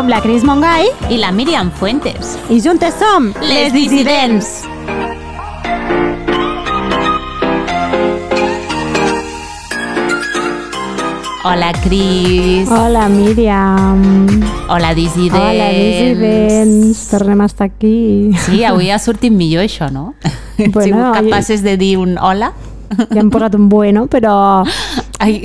Som la Cris Mongai i la Míriam Fuentes. i juntes som Les Dissidents. Hola, Cris. Hola, Míriam. Hola, dissidents. Hola, dissidents. Tornem a estar aquí. Sí, avui ha sortit millor això, no? Hem Bueno, sigut i- capaces de dir un hola. Ja hem posat un bueno, però... Ai,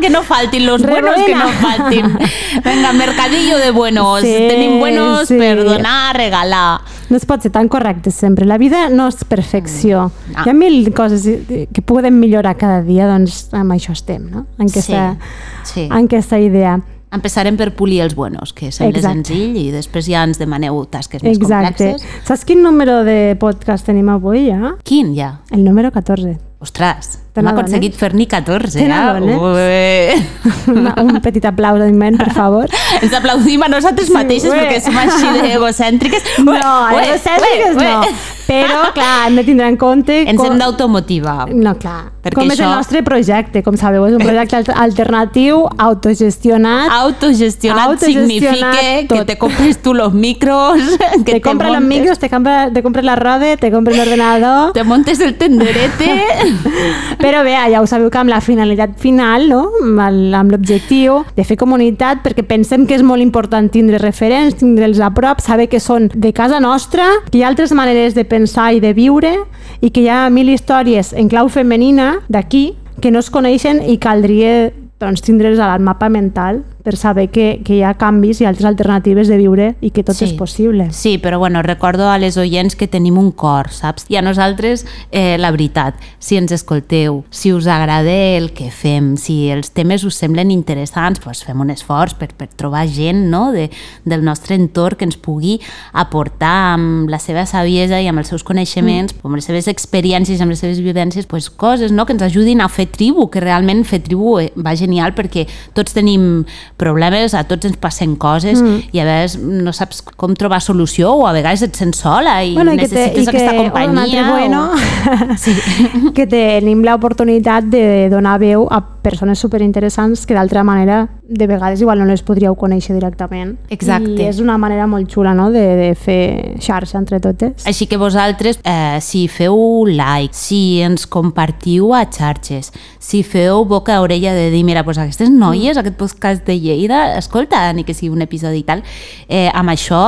que no faltin los buenos, que no Rebuena. faltin. Venga, mercadillo de buenos. Sí, Tenim buenos sí. per donar, regalar. No es pot ser tan correcte sempre. La vida no és perfecció. Ah. Hi ha mil coses que podem millorar cada dia, doncs amb això estem, no? En aquesta, sí. en aquesta idea. Empezarem per polir els buenos, que sembla Exacte. senzill, i després ja ens demaneu tasques més Exacte. complexes. Saps quin número de podcast tenim avui, ja? Quin, ja? El número 14. Ostres, hem n'adones? aconseguit fer-n'hi 14, Te eh? Ué. Una, un petit aplaudiment, per favor. Ens aplaudim a nosaltres Sí, mateixes ué. perquè som així d'egocèntriques. No, Ué, ué, egocèntriques ué, no. ué. Però, clar, hem de tindre en compte... Ens com- hem d'automotivar. No, clar. Perquè com és el això- nostre projecte, com sabeu, és un projecte alter- alternatiu, autogestionat, Autogestionat, Autogestionat significa que tot. te compres tu los micros, que te compra los montes- micros, te compra, te compra la roda, te compra l'ordenador... te montes el tenderete. Però bé, ja ho sabeu que amb la finalitat final, no? amb l'objectiu de fer comunitat, perquè pensem que és molt important tindre referents, tindre'ls a prop, saber que són de casa nostra, que hi ha altres maneres de pensar i de viure, i que hi ha mil històries en clau femenina d'aquí que no es coneixen i caldria doncs, tindre'ls al mapa mental per saber que, que hi ha canvis i altres alternatives de viure i que tot Sí. és possible. Sí, però bueno, recordo a les oients que tenim un cor, saps? I a nosaltres, eh, la veritat, si ens escolteu, si us agrada el que fem, si els temes us semblen interessants, doncs fem un esforç per, per trobar gent no? de, del nostre entorn que ens pugui aportar amb la seva saviesa i amb els seus coneixements, mm. amb les seves experiències, amb les seves vivències, doncs coses no? que ens ajudin a fer tribu, que realment fer tribu eh, va genial perquè tots tenim problemes, a tots ens passen coses mm. i a vegades no saps com trobar solució o a vegades et sents sola i Bueno, i que te- necessites i que- aquesta o un companyia. bueno, Sí. que tenim l'oportunitat de donar veu a persones superinteressants que d'altra manera de vegades igual no les podríeu conèixer directament. Exacte. I és una manera molt xula no? de, de fer xarxa entre totes. Així que vosaltres, eh, si feu like, si ens compartiu a xarxes, si feu boca a orella de dir, mira, doncs aquestes noies, aquest podcast de Lleida, escolta, ni que sigui un episodi i tal, eh, amb això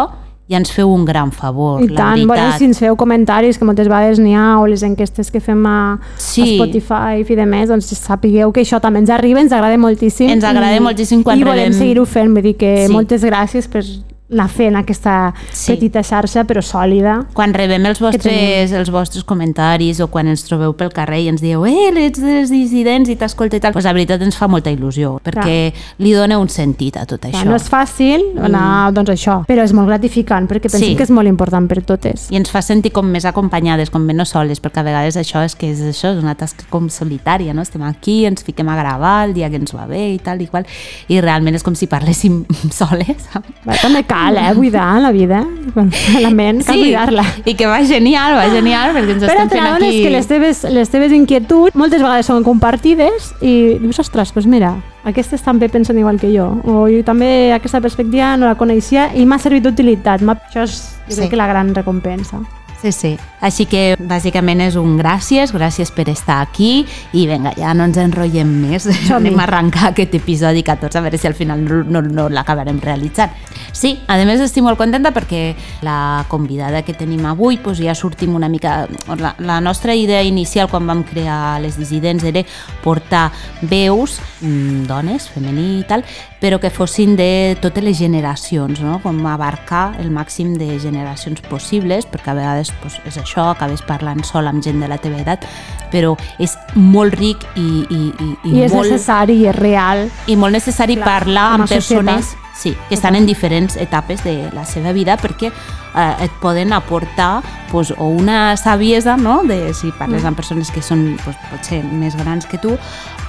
ja ens feu un gran favor, I la tant, bueno, veritat. si ens feu comentaris, que moltes vegades n'hi ha, o les enquestes que fem a, Sí. a Spotify i de més, doncs sapigueu que això també ens arriba, ens agrada moltíssim. Ens agrada i, moltíssim quan I volem rebem- seguir-ho fent, vull dir que Sí. moltes gràcies per anar fent aquesta Sí. petita xarxa, però sòlida. quan rebem els vostres, els vostres comentaris o quan ens trobeu pel carrer i ens dieu eh, ets dels dissidents i t'escolta i tal, doncs la veritat ens fa molta il·lusió, perquè li dona un sentit a tot Clar, això. no és fàcil anar, doncs això, però és molt gratificant perquè pensem Sí. que és molt important per totes. I ens fa sentir com més acompanyades, com menys soles, perquè a vegades això és que és això, és una tasca com solitària, no? Estem aquí, ens fiquem a gravar el dia que ens va bé i tal i qual, i realment és com si parléssim soles. Bé, també cal, eh, buidar la vida, la ment, cal buidar-la. i que va genial, va genial, perquè ens Però estem te fent aquí... que les teves, les teves inquietuds moltes vegades són compartides i dius, ostres, doncs mira, aquestes també pensen igual que jo. O jo també aquesta perspectiva no la coneixia i m'ha servit d'utilitat. Això és, jo Sí. crec que la gran recompensa. Sí, sí. Així que bàsicament és un gràcies, gràcies per estar aquí i vinga, ja no ens enrotllem més. Anem a arrencar aquest episodi 14 a veure si al final no, no, no l'acabarem realitzant. Sí, a més estic molt contenta perquè la convidada que tenim avui doncs ja sortim una mica... La, la nostra idea inicial quan vam crear les dissidents era portar veus, mm, dones, femení i tal, però que fossin de totes les generacions, no? com abarcar el màxim de generacions possibles, perquè a vegades doncs, és això, acabes parlant sol amb gent de la teva edat, però és molt ric i, i, i, I, és molt, necessari i és real. i molt necessari Clar, parlar com a amb persones societat. Sí, que estan en diferents etapes de la seva vida perquè eh, et poden aportar pues, o una saviesa, no? de, si parles amb persones que són pues, potser més grans que tu,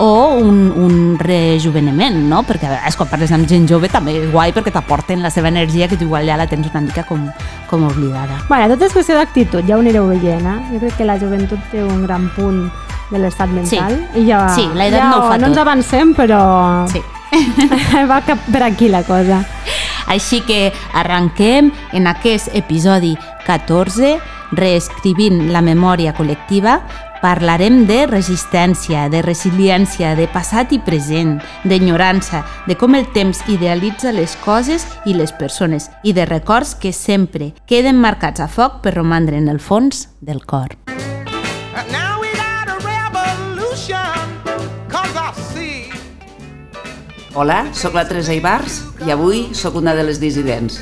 o un, un rejuveniment, no? perquè a vegades quan parles amb gent jove també és guai perquè t'aporten la seva energia que tu igual ja la tens una mica com, com oblidada. Bueno, tot és qüestió d'actitud, ja ho anireu veient. Eh? Jo crec que la joventut té un gran punt de l'estat mental. I ja, Sí, l'edat ja no ho fa no ens tot. avancem, però Sí. va cap per aquí la cosa. Així que arranquem en aquest episodi 14, reescrivint la memòria col·lectiva, Parlarem de resistència, de resiliència, de passat i present, d'enyorança, de com el temps idealitza les coses i les persones i de records que sempre queden marcats a foc per romandre en el fons del cor. Hola, sóc la Teresa Ibars i avui sóc una de les dissidents.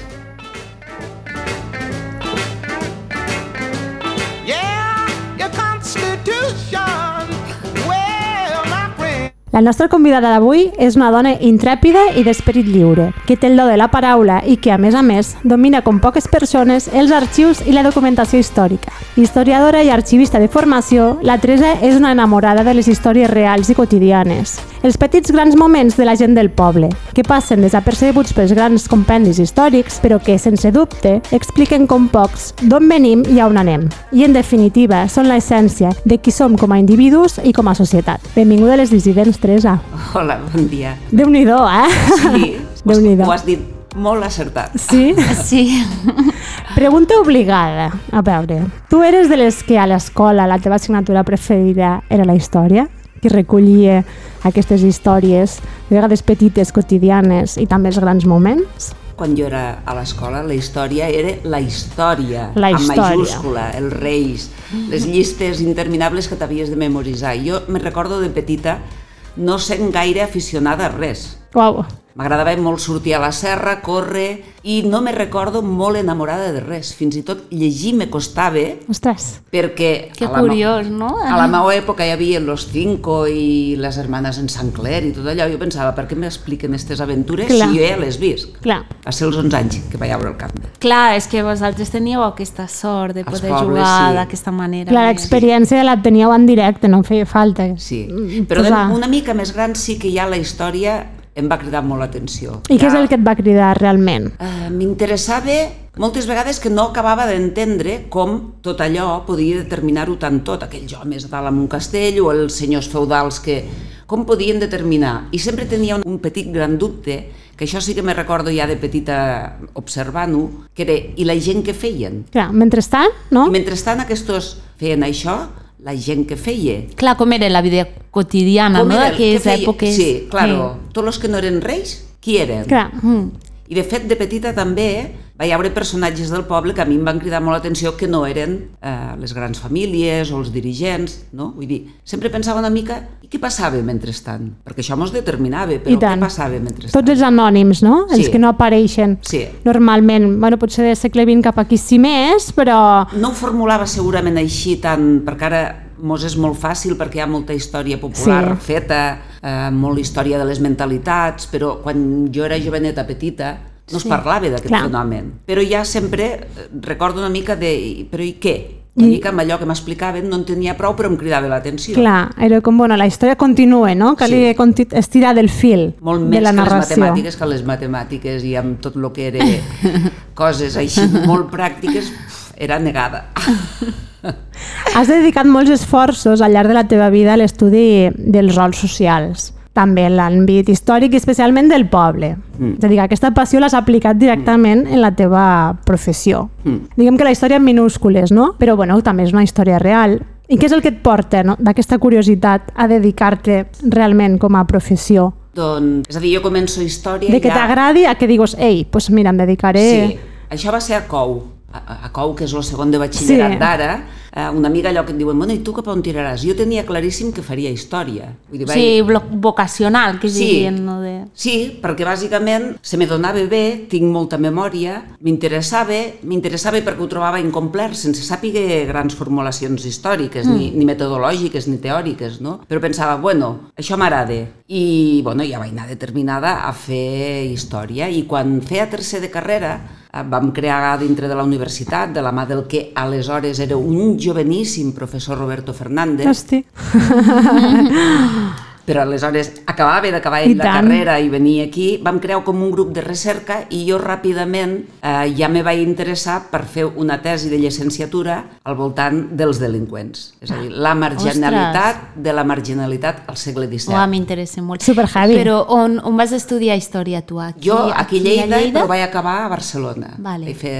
La nostra convidada d'avui és una dona intrèpida i d'esperit lliure, que té el do de la paraula i que, a més a més, domina com poques persones els arxius i la documentació històrica. Historiadora i arxivista de formació, la Teresa és una enamorada de les històries reals i quotidianes. Els petits grans moments de la gent del poble, que passen desapercebuts pels grans compendis històrics, però que, sense dubte, expliquen com pocs d'on venim i on anem. I, en definitiva, són l'essència de qui som com a individus i com a societat. Benvinguda a les dissidents, Teresa. Hola, bon dia. Déu-n'hi-do, eh? Sí, déu nhi ho has dit molt acertat. Sí? Sí. Pregunta obligada. A veure, tu eres de les que a l'escola la teva assignatura preferida era la història? Que recollia aquestes històries, de vegades petites, quotidianes i també els grans moments? quan jo era a l'escola, la història era la història, la història. amb majúscula, els reis, les llistes interminables que t'havies de memoritzar. Jo me recordo de petita no sent gaire aficionada a res. Uau. M'agradava molt sortir a la serra, córrer, i no me recordo molt enamorada de res. Fins i tot llegir me costava. Ostres. Perquè... Que curiós, no? A la meva època hi havia Los Cinco i les hermanes en Sant Clair i tot allò. Jo pensava, per què m'expliquen aquestes aventures Clar. si jo ja les visc? Clar. Va ser els 11 anys que vaig veure el camp. Clar, és que vosaltres teníeu aquesta sort de poder pobles, jugar sí. d'aquesta manera. Clar, l'experiència sí. la teníeu en directe, no feia falta. Sí, mm, però Posar. una mica més gran sí que hi ha la història em va cridar molt l'atenció. I què és el que et va cridar realment? Uh, M'interessava moltes vegades que no acabava d'entendre com tot allò podia determinar-ho tant tot, aquells homes dalt amb un castell o els senyors feudals que... com podien determinar? I sempre tenia un, un petit gran dubte, que això sí que me recordo ja de petita observant-ho, que era, i la gent que feien? Clar, mentrestant, no? I mentrestant aquests feien això, la gent que feia. Clar, com era la vida quotidiana, com no? D'aquelles èpoques. Sí, claro. Sí. Tots els que no eren reis, qui eren? Clar. Mm. I de fet, de petita també va haure personatges del poble que a mi em van cridar molt l'atenció que no eren eh, les grans famílies o els dirigents, no? Vull dir, sempre pensava una mica i què passava mentrestant? Perquè això mos determinava, però què passava mentrestant? Tots els anònims, no? Sí. Els que no apareixen sí. normalment. Bueno, potser de segle XX cap aquí sí més, però... No ho formulava segurament així tant, perquè ara mos és molt fàcil perquè hi ha molta història popular sí. feta, eh, molt història de les mentalitats, però quan jo era joveneta petita no es sí. parlava d'aquest fenomen. Però ja sempre eh, recordo una mica de... Però i què? Una I... mica amb allò que m'explicaven no en tenia prou però em cridava l'atenció. Clar, era com, bueno, la història continua, no? Calia sí. estirar del fil Molt de la narració. més que les matemàtiques que les matemàtiques i amb tot el que era coses així molt pràctiques, era negada. Has dedicat molts esforços al llarg de la teva vida a l'estudi dels rols socials, també en l'àmbit històric i especialment del poble. Mm. És a dir, aquesta passió l'has aplicat directament mm. en la teva professió. Mm. Diguem que la història en minúscules, no? Però bueno, també és una història real. I què és el que et porta no? d'aquesta curiositat a dedicar-te realment com a professió? Doncs, és a dir, jo començo història... De que ja... t'agradi a que digues, ei, pues mira, em dedicaré... Sí, això va ser a COU, a, a COU, que és el segon de batxillerat sí. d'ara, eh, una amiga allò que et diuen, bueno, i tu cap on tiraràs? Jo tenia claríssim que faria història. Vull dir, sí, vaig... vocacional, que sí, dirien. No de... Sí, perquè bàsicament se me donava bé, tinc molta memòria, m'interessava, m'interessava perquè ho trobava incomplert, sense sàpiga grans formulacions històriques, mm. ni, ni metodològiques, ni teòriques, no? Però pensava, bueno, això m'agrada. I, bueno, ja vaig anar determinada a fer història, i quan feia tercer de carrera, vam crear dintre de la universitat, de la mà del que aleshores era un joveníssim professor Roberto Fernández. Hosti. però aleshores acabava d'acabar la tant. carrera i venia aquí, vam crear com un grup de recerca i jo ràpidament eh, ja me vaig interessar per fer una tesi de llicenciatura al voltant dels delinqüents. És a dir, la marginalitat de la marginalitat al segle XVII. Uau, m'interessa molt. Super heavy. Però on, on vas estudiar història tu? Aquí, Jo aquí a Lleida, Lleida? però vaig acabar a Barcelona. Vale. Vaig fer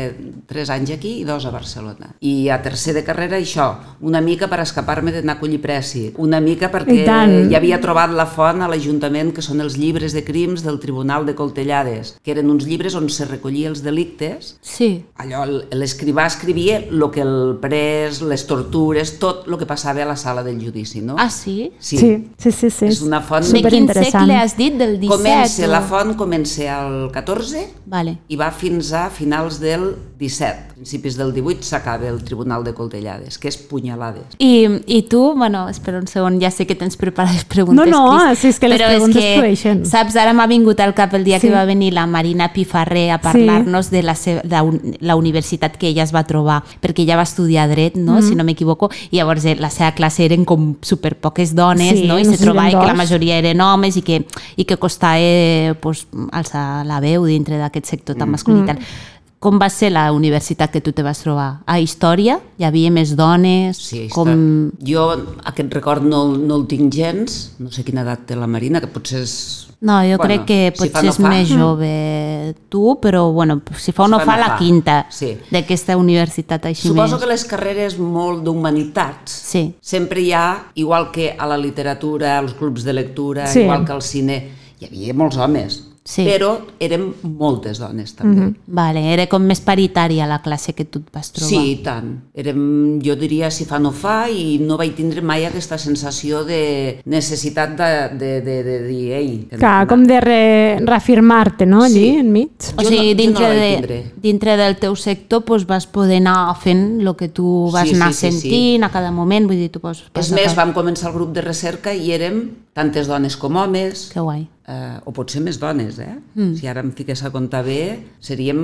tres anys aquí i dos a Barcelona. I a tercer de carrera això, una mica per escapar-me d'anar a collir pressi, una mica perquè ja havia trobat la font a l'Ajuntament que són els llibres de crims del Tribunal de Coltellades, que eren uns llibres on se recollia els delictes Sí. allò, l'escrivà escrivia el que el pres, les tortures, tot el que passava a la sala del judici, no? Ah, sí? sí. Sí, sí, sí. sí. És una font... De quin segle has dit? Del 17? Comença, o- la font comença al 14 Vale. i va fins a finals del 17. principis del 18 s'acaba el Tribunal de Coltellades, que és punyalades. I, I tu, bueno, espera un segon, ja sé que tens preparades preguntes, No, no, Cris, si és que les però preguntes que, flueixen. Saps, ara m'ha vingut al cap el dia Sí. que va venir la Marina Pifarré a parlar-nos de la, seva, de un- la universitat que ella es va trobar, perquè ella va estudiar dret, no? Mm-hmm. si no m'equivoco, i llavors eh, la seva classe eren com super poques dones, Sí, no? i només se trobava que la majoria eren homes i que, i que costava eh, pues, alçar la veu dintre d'aquest sector tan masculí. Mm. Com va ser la universitat que tu te vas trobar? A Història? Hi havia més dones? Sí, com... Jo aquest record no, no el tinc gens, no sé quina edat té la Marina, que potser és... No, jo Bueno, crec que si fa, potser no és fa. més jove tu, però bueno, si fa o Si no fa, fa, no la fa. quinta Sí. d'aquesta universitat així Suposo més. que les carreres molt d'humanitats Sí. sempre hi ha, igual que a la literatura, als clubs de lectura, Sí. igual que al cine, hi havia molts homes, Sí. però eren moltes dones també. Mm -hmm. Vale, era com més paritària la classe que tu et vas trobar. Sí, i tant. Érem, jo diria, si fa no fa, i no vaig tindre mai aquesta sensació de necessitat de, de, de, de dir, ei... Clar, no- com de re, reafirmar-te, no, allí, Sí. enmig? O Jo sigui, no- no dintre, vaig de, dintre del teu sector doncs, vas poder anar fent el que tu vas Sí, anar sí, sí, sí. sentint a cada moment, vull dir, tu pots... És més, vam començar el grup de recerca i érem tantes dones com homes, Que guai. Eh, o potser més dones, eh? Mm. Si ara em fiqués a comptar bé, seríem...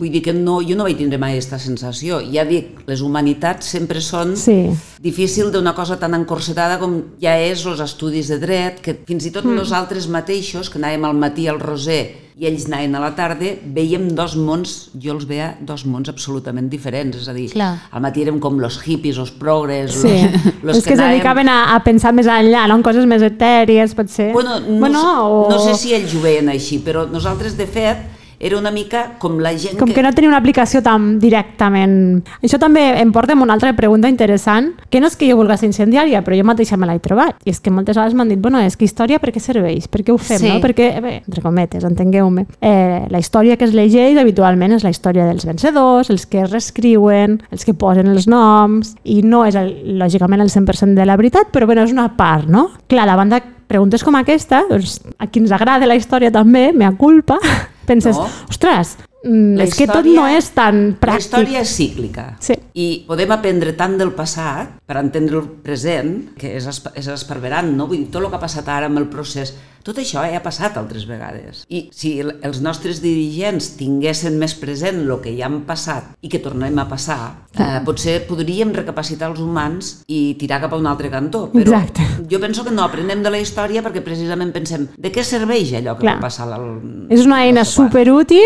Vull dir que no, jo no vaig tindre mai aquesta sensació. Ja dic, les humanitats sempre són Sí. difícil d'una cosa tan encorsetada com ja és els estudis de dret, que fins i tot mm. nosaltres mateixos, que anàvem al matí al Roser i ells anaven a la tarda, veiem dos mons, jo els veia dos mons absolutament diferents, és a dir, Clar. al matí érem com los hippies, los progres, Sí, los, els que, es dedicaven a, a pensar més enllà, no? en coses més etèries, potser. Bueno, no, bueno, o... no sé si ells ho veien així, però nosaltres, de fet, era una mica com la gent Com que no tenia una aplicació tan directament... Això també em porta a una altra pregunta interessant, que no és que jo vulgui ser incendiària, però jo mateixa me l'he trobat. I és que moltes vegades m'han dit, bueno, és que història per què serveix? Per què ho fem? Sí. No? Perquè, bé, entre cometes, entengueu-me. Eh, la història que es llegeix habitualment és la història dels vencedors, els que es reescriuen, els que posen els noms, i no és, el, lògicament, el 100% de la veritat, però bueno, és una part, no? Clar, davant de preguntes com aquesta, doncs, a qui ens agrada la història també, mea culpa, penses, No. ostres, mm, La és que tot no és tan La pràctic. història és cíclica Sí. i podem aprendre tant del passat per entendre el present, que és, esp és esparverant, no? Vull dir, tot el que ha passat ara amb el procés, tot això ja ha passat altres vegades. I si el- els nostres dirigents tinguessin més present el que ja han passat i que tornem a passar, eh, potser podríem recapacitar els humans i tirar cap a un altre cantó. Però Exacte. jo penso que no aprenem de la història perquè precisament pensem de què serveix allò que Clar. va passar al, És una eina superútil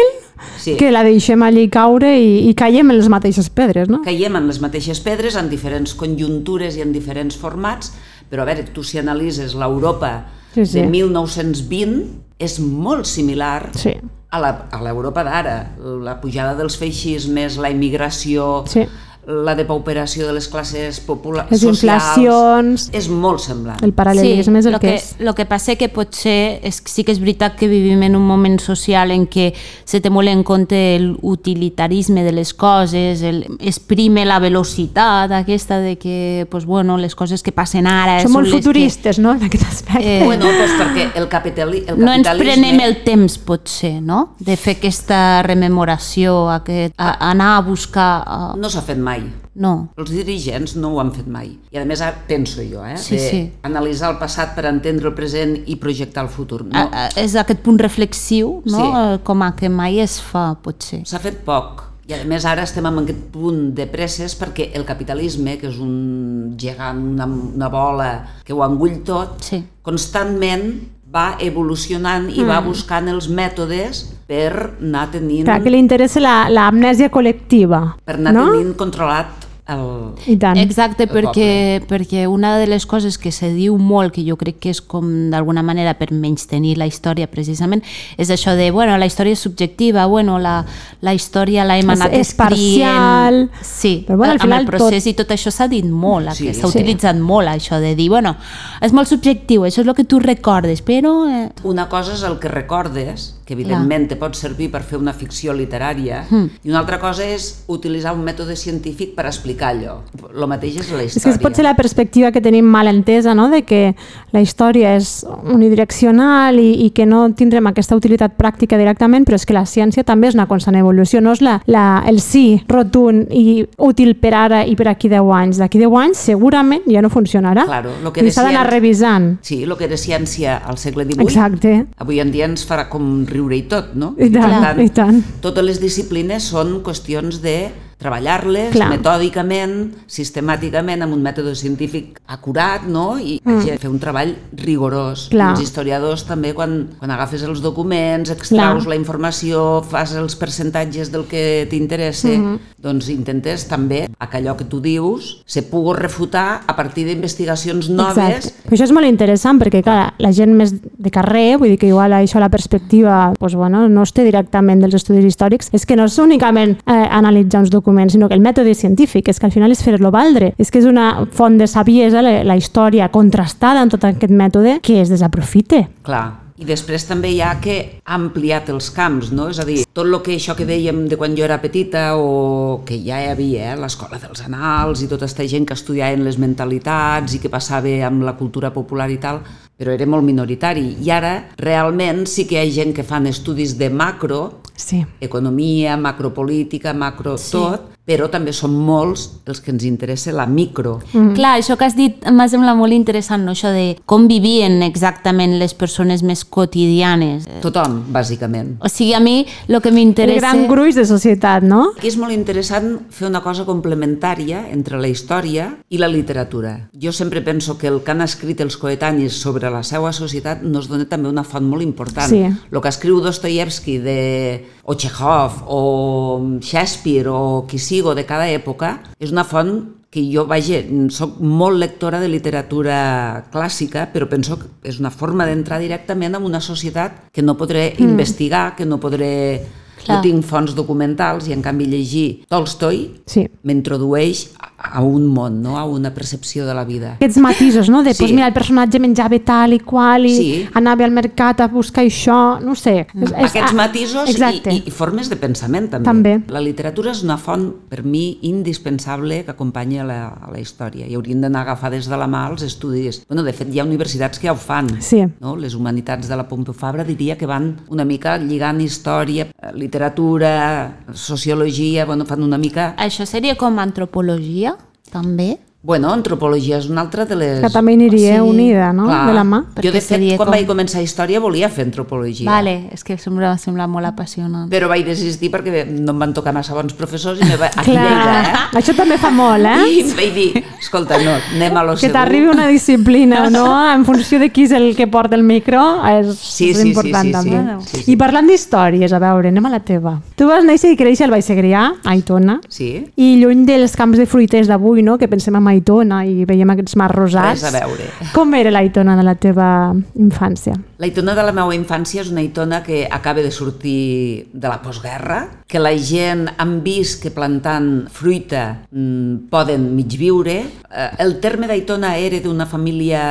Sí. que la deixem allí caure i, i caiem en les mateixes pedres, no? caiem en les mateixes pedres en diferents conjuntures i en diferents formats, però a veure, tu si analitzes l'Europa Sí, sí. de 1920 és molt similar Sí. a la- a l'Europa d'ara. La pujada dels feixismes, la immigració, Sí. La depauperació de les classes populars Les inflacions. És molt semblant. El paral·lelisme és el lo que, que, és. Lo que passa que potser és, sí que és veritat que vivim en un moment social en què se té molt en compte l'utilitarisme de les coses, el, es prime la velocitat aquesta de que pues, bueno, les coses que passen ara Som molt futuristes, no?, en aquest aspecte. Eh, Bueno, doncs perquè el, capitali el Que no ens capitalisme... prenem el temps, potser, no? De fer aquesta rememoració, aquest, a, anar a buscar... A... No s'ha fet mai. No. Els dirigents no ho han fet mai. I a més, penso jo, eh? Sí, de sí. analitzar el passat per entendre el present i projectar el futur. No, A, a, és aquest punt reflexiu, no? Sí. Eh, Com a que mai es fa, potser. S'ha fet poc. I a més ara estem en aquest punt de presses perquè el capitalisme, que és un gegant, una, una bola que ho engull tot, Sí. constantment va evolucionant i va buscant els mètodes per anar tenint, Clar, que li interessa la- l'amnèsia col·lectiva. per anar no? tenint controlat el... I tant. Exacte, El perquè, perquè una de les coses que se diu molt, que jo crec que és com d'alguna manera per menys tenir la història precisament, és això de, bueno, la història és subjectiva, bueno, la, la història l'hem És- anat és escrient... parcial. Sí, Però, bueno, al amb final el procés tot- i tot això s'ha dit molt, Sí. sí, s'ha Sí. utilitzat molt això de dir, bueno, és molt subjectiu, això és el que tu recordes, però... Eh, Una cosa és el que recordes, que evidentment te pot servir per fer una ficció literària, Hmm. i una altra cosa és utilitzar un mètode científic per explicar allò. El mateix és la És història. que pot ser la perspectiva que tenim mal entesa, no? de que la història és unidireccional i, i que no tindrem aquesta utilitat pràctica directament, però és que la ciència també és una constant evolució, no és la, la, el sí rotund i útil per ara i per aquí 10 anys. D'aquí 10 anys segurament ja no funcionarà. Claro, lo que I s'ha d'anar revisant. Sí, el que era ciència al segle XVIII, Exacte. avui en dia ens farà com riure i tot, no? I tant, per i tant. Totes les disciplines són qüestions de treballar-les metòdicament, sistemàticament, amb un mètode científic acurat, no? I mm. fer un treball rigorós. Clar. Els historiadors també, quan, quan agafes els documents, extraus Clar. la informació, fas els percentatges del que t'interessa, mm. -hmm. doncs intentes també que allò que tu dius se pugui refutar a partir d'investigacions noves Exacte. Això és molt interessant perquè, clar, la gent més de carrer, vull dir que igual això la perspectiva pues, bueno, no es té directament dels estudis històrics, és que no és únicament eh, analitzar uns documents, sinó que el mètode científic és que al final és fer-lo valdre. És que és una font de saviesa, la, la història contrastada en tot aquest mètode, que es desaprofite. Clar. I després també hi ha que ha ampliat els camps, no? És a dir, tot el que això que dèiem de quan jo era petita o que ja hi havia, eh? l'escola dels anals i tota aquesta gent que estudiaven les mentalitats i que passava amb la cultura popular i tal, però era molt minoritari. I ara, realment, sí que hi ha gent que fan estudis de macro, Sí. economia, macropolítica, macro sí. tot, però també són molts els que ens interessa la micro. Mm. Clar, això que has dit m'ha semblat molt interessant, no? això de com vivien exactament les persones més quotidianes. Tothom, bàsicament. O sigui, a mi el que m'interessa... gran gruix de societat, no? Aquí és molt interessant fer una cosa complementària entre la història i la literatura. Jo sempre penso que el que han escrit els coetanis sobre la seva societat nos dona també una font molt important. Sí. El que escriu Dostoyevsky de, o Chekhov o Shakespeare o qui sigo de cada època és una font que jo, vaja, soc molt lectora de literatura clàssica, però penso que és una forma d'entrar directament en una societat que no podré mm. investigar, que no podré... Clar. No tinc fonts documentals i en canvi llegir Tolstoi Sí. m'introdueix a, un món, no? a una percepció de la vida. Aquests matisos, no? De, Sí. pues mira, el personatge menjava tal i qual i Sí. anava al mercat a buscar això, no ho sé. És, és- Aquests matisos i, Exacte. i, i formes de pensament també. També. La literatura és una font, per mi, indispensable que acompanya la, a la història i haurien d'anar a agafar des de la mà els estudis. Bueno, de fet, hi ha universitats que ja ho fan. Sí. No? Les humanitats de la Pompeu Fabra diria que van una mica lligant història, literatura, sociologia, bueno, fan una mica... Això seria com antropologia, també? Bueno, antropologia és una altra de les... Que també aniria Sí, unida, no? Clar. De la mà. Jo, Perquè de fet, quan com- vaig començar història volia fer antropologia. Vale, és que sembla, sembla molt apassionant. Però vaig desistir perquè no em van tocar massa bons professors i me va... Aquí Clar, Lleida, eh? això també fa molt, eh? I em vaig dir, escolta, no, anem a lo Que t'arribi una disciplina, no? En funció de qui és el que porta el micro, és, Sí, és sí, important sí, sí, també. sí. Sí, sí. I parlant d'històries, a veure, anem a la teva. Tu vas néixer i créixer al Baix Segrià, a Aitona, Sí, i lluny dels camps de fruiters d'avui, no? que pensem en Aitona i veiem aquests mars rosats. res a veure. Com era l'Aitona de la teva infància? La Aitona de la meva infància és una Aitona que acaba de sortir de la postguerra, que la gent han vist que plantant fruita mm, poden mig viure. Eh, el terme d'Aitona era d'una família,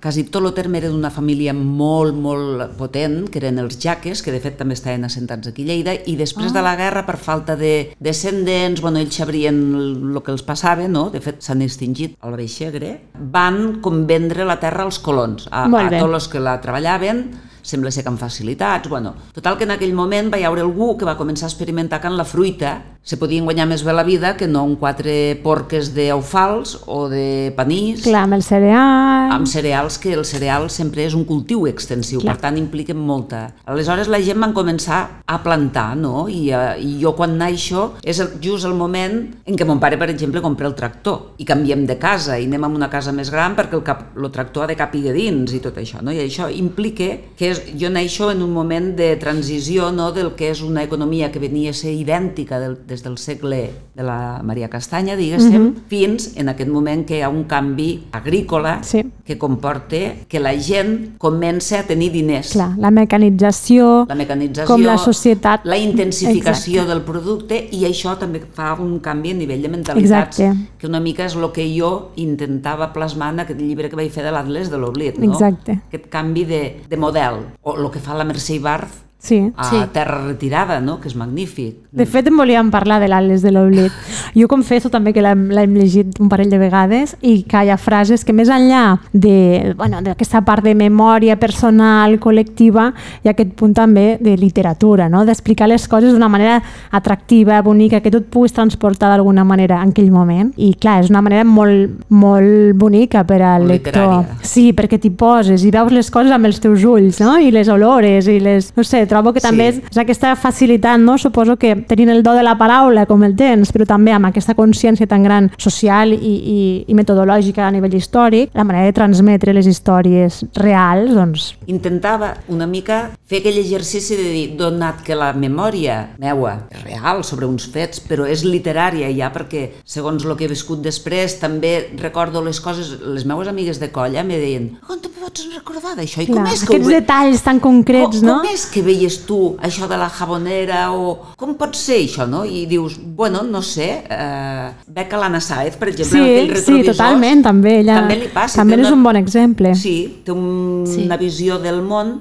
quasi tot el terme era d'una família molt, molt potent, que eren els jaques, que de fet també estaven assentats aquí a Lleida, i després de la guerra, per falta de descendents, bueno, ells sabrien el que els passava, no? de fet s'han extingit al Baix Segre, van com vendre la terra als colons, a, a tots els que la treballaven, sembla ser que amb facilitats, bueno. Total que en aquell moment va hi haure algú que va començar a experimentar que en la fruita se podien guanyar més bé la vida que no amb quatre porques d'eufals o de panís, Clar, amb el cereal... amb cereals, que el cereal sempre és un cultiu extensiu, Clar. per tant impliquen molta. Aleshores la gent van començar a plantar, no? I, uh, i jo quan naixo és el, just el moment en què mon pare, per exemple, compra el tractor i canviem de casa i anem a una casa més gran perquè el, cap, el tractor ha de capiguer dins i tot això, no? I això implica que és, jo naixo en un moment de transició no? del que és una economia que venia a ser idèntica del, des del segle de la Maria Castanya, diguéssim, fins en aquest moment que hi ha un canvi agrícola Sí. que comporta que la gent comença a tenir diners. Clar, la mecanització, La mecanització, com la societat... la intensificació Exacte. del producte i això també fa un canvi a nivell de mentalitats, Exacte. que una mica és el que jo intentava plasmar en aquest llibre que vaig fer de l'Atles de l'Oblit, no? Exacte. Aquest canvi de, de model, o el que fa la Mercè Ibarz Sí. a Sí. Terra Retirada, no? que és magnífic. De fet, en volíem parlar de l'Atles de l'Oblit. Jo confesso també que l'hem llegit un parell de vegades i que hi ha frases que més enllà de, bueno, d'aquesta part de memòria personal, col·lectiva, hi ha aquest punt també de literatura, no? d'explicar les coses d'una manera atractiva, bonica, que tu et puguis transportar d'alguna manera en aquell moment. I clar, és una manera molt, molt bonica per al lector. literària. Sí, perquè t'hi poses i veus les coses amb els teus ulls, no? I les olores i les... No sé, trobo que també Sí. és, és aquesta facilitat, no? Suposo que tenint el do de la paraula com el tens, però també amb aquesta consciència tan gran social i, i, i metodològica a nivell històric, la manera de transmetre les històries reals, doncs... intentava una mica fer aquell exercici de dir, donat que la memòria meua és real sobre uns fets, però és literària ja perquè, segons el que he viscut després, també recordo les coses, les meues amigues de colla me deien, com te pots recordar d'això? I com és que ho aquests ve- detalls tan concrets, com, no? Com és que veies tu això de la jabonera o com pot ser això, no? I dius, bueno, no sé, eh, que l'Anna Saez, per exemple, en aquell Sí, sí, retrovisor, totalment, també. Ella, també li passa. també és una- un bon exemple. Sí, té un, Sí. una visió del món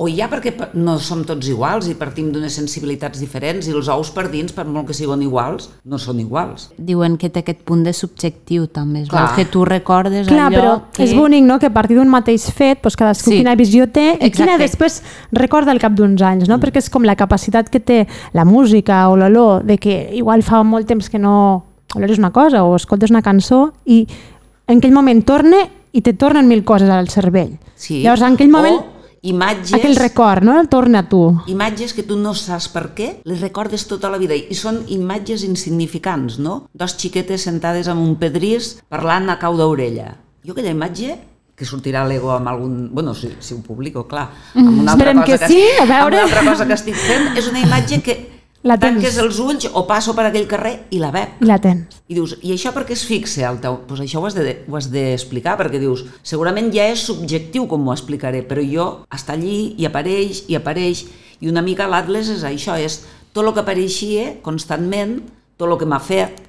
o ja perquè pa- no som tots iguals i partim d'unes sensibilitats diferents i els ous per dins, per molt que siguin iguals, no són iguals. Diuen que té aquest punt de subjectiu també, veu Clar. que tu recordes Clar, allò però que... és bonic, no?, que a partir d'un mateix fet doncs cadascú Sí. quina visió té i quina Exacte. després recorda al cap d'uns anys, no? Perquè és com la capacitat que té la música o l'olor de que igual fa molt temps que no olores una cosa o escoltes una cançó i en aquell moment torna i te tornen mil coses al cervell. Sí. Llavors, en aquell moment, O imatges, aquell record, no?, torna a tu. imatges que tu no saps per què, les recordes tota la vida i són imatges insignificants, no? Dos xiquetes sentades en un pedrís parlant a cau d'orella. Jo aquella imatge que sortirà l'ego amb algun... Bueno, si, si ho publico, clar. Amb una altra esperem cosa que sí, a veure. Amb una altra cosa que estic fent, és una imatge que La tens. tanques els ulls o passo per aquell carrer i la veig. I la tens. I dius, i això per què es fixa al teu? Pues això ho has de- ho has d'explicar, de, perquè dius, segurament ja és subjectiu com ho explicaré, però jo està allí i apareix i apareix, i una mica l'Atles és això, és tot el que apareixia constantment, tot el que m'ha fet,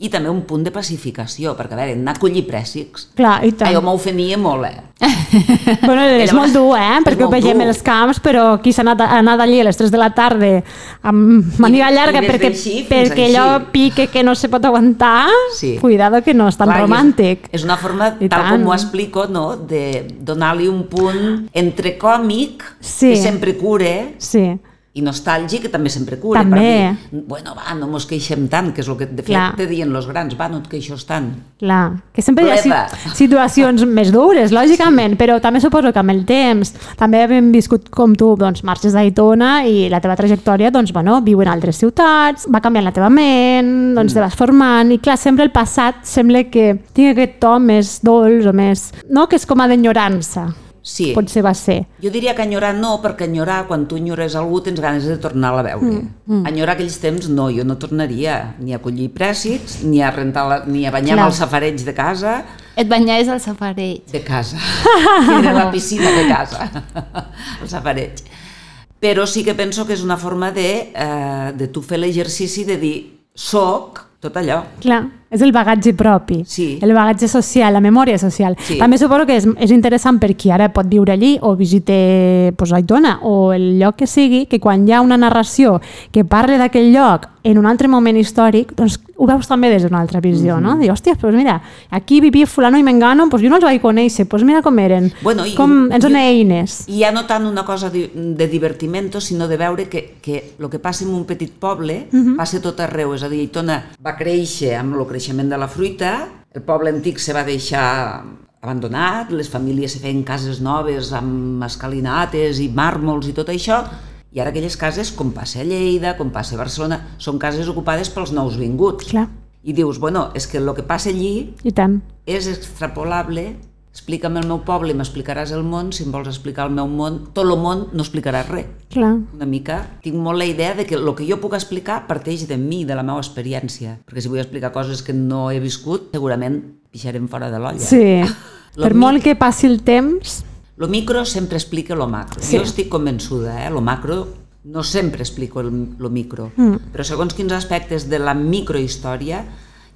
i també un punt de pacificació, perquè a veure, anar a collir prèssics, Clar, i tant. allò m'ofenia molt, eh? Bueno, és Ella- molt dur, eh? Perquè ho dur. als camps, però qui s'ha anat, anat allí a les 3 de la tarda amb màniga llarga i perquè, fins perquè així. allò pique que no se pot aguantar, Sí. cuidado que no és tan Clar, romàntic. És, és una forma, I tal tant. com ho explico, no? de donar-li un punt entre còmic, Sí. que sempre cure, Sí, i nostàlgic, que també sempre cura. També. Per dir, bueno, va, no mos queixem tant, que és el que de fet Clar. te diuen els grans, va, no et queixos tant. clar. Que sempre hi ha situacions més dures, lògicament, però també suposo que amb el temps també hem viscut com tu, doncs, marxes d'Aitona i la teva trajectòria, doncs, bueno, viu en altres ciutats, va canviant la teva ment, doncs te vas formant, i clar, sempre el passat sembla que tingui aquest to més dolç o més... No, que és com a d'enyorança. Sí. Potser va ser. Jo diria que enyorar no, perquè enyorar, quan tu enyores algú, tens ganes de tornar-la a veure. Mm, mm. Enyorar aquells temps, no, jo no tornaria ni a collir prèssics, ni a rentar la, ni a banyar Clar. amb els safareig de casa, Et banyaves al safareig. de casa. era la piscina de casa, el safareig. Però sí que penso que és una forma de, eh, de tu fer l'exercici de dir soc tot allò. Clar. És el bagatge propi, Sí. el bagatge social, la memòria social. Sí. També suposo que és, és interessant per qui ara pot viure allí o visite pues, Aitona o el lloc que sigui, que quan hi ha una narració que parle d'aquell lloc en un altre moment històric, doncs ho veus també des d'una altra visió, Mhm. no? Dius, hòstia, doncs mira, aquí vivia fulano i mengano, doncs jo no els vaig conèixer, doncs mira com eren, Bueno, i- com ens donen eines. I ja no tant una cosa de, de divertimento, sinó de veure que, que el que passa en un petit poble passa tot arreu. És a dir, Aitona va créixer amb el creixement de la fruita, el poble antic se va deixar abandonat, les famílies se feien cases noves amb escalinates i màrmols i tot això, i ara aquelles cases, com passa a Lleida, com passa a Barcelona, són cases ocupades pels nous vinguts. Clar, I dius, bueno, és que el que passa allí i tant. és extrapolable explica'm el meu poble i m'explicaràs el món, si em vols explicar el meu món, tot el món no explicaràs res. Clar. Una mica, tinc molt la idea de que el que jo puc explicar parteix de mi, de la meva experiència, perquè si vull explicar coses que no he viscut, segurament pixarem fora de l'olla. Sí. Lo per mi- molt que passi el temps, Lo micro sempre explica lo macro. Sí. Jo estic convençuda, eh? Lo macro no sempre explico el, lo micro, Mm. però segons quins aspectes de la microhistòria,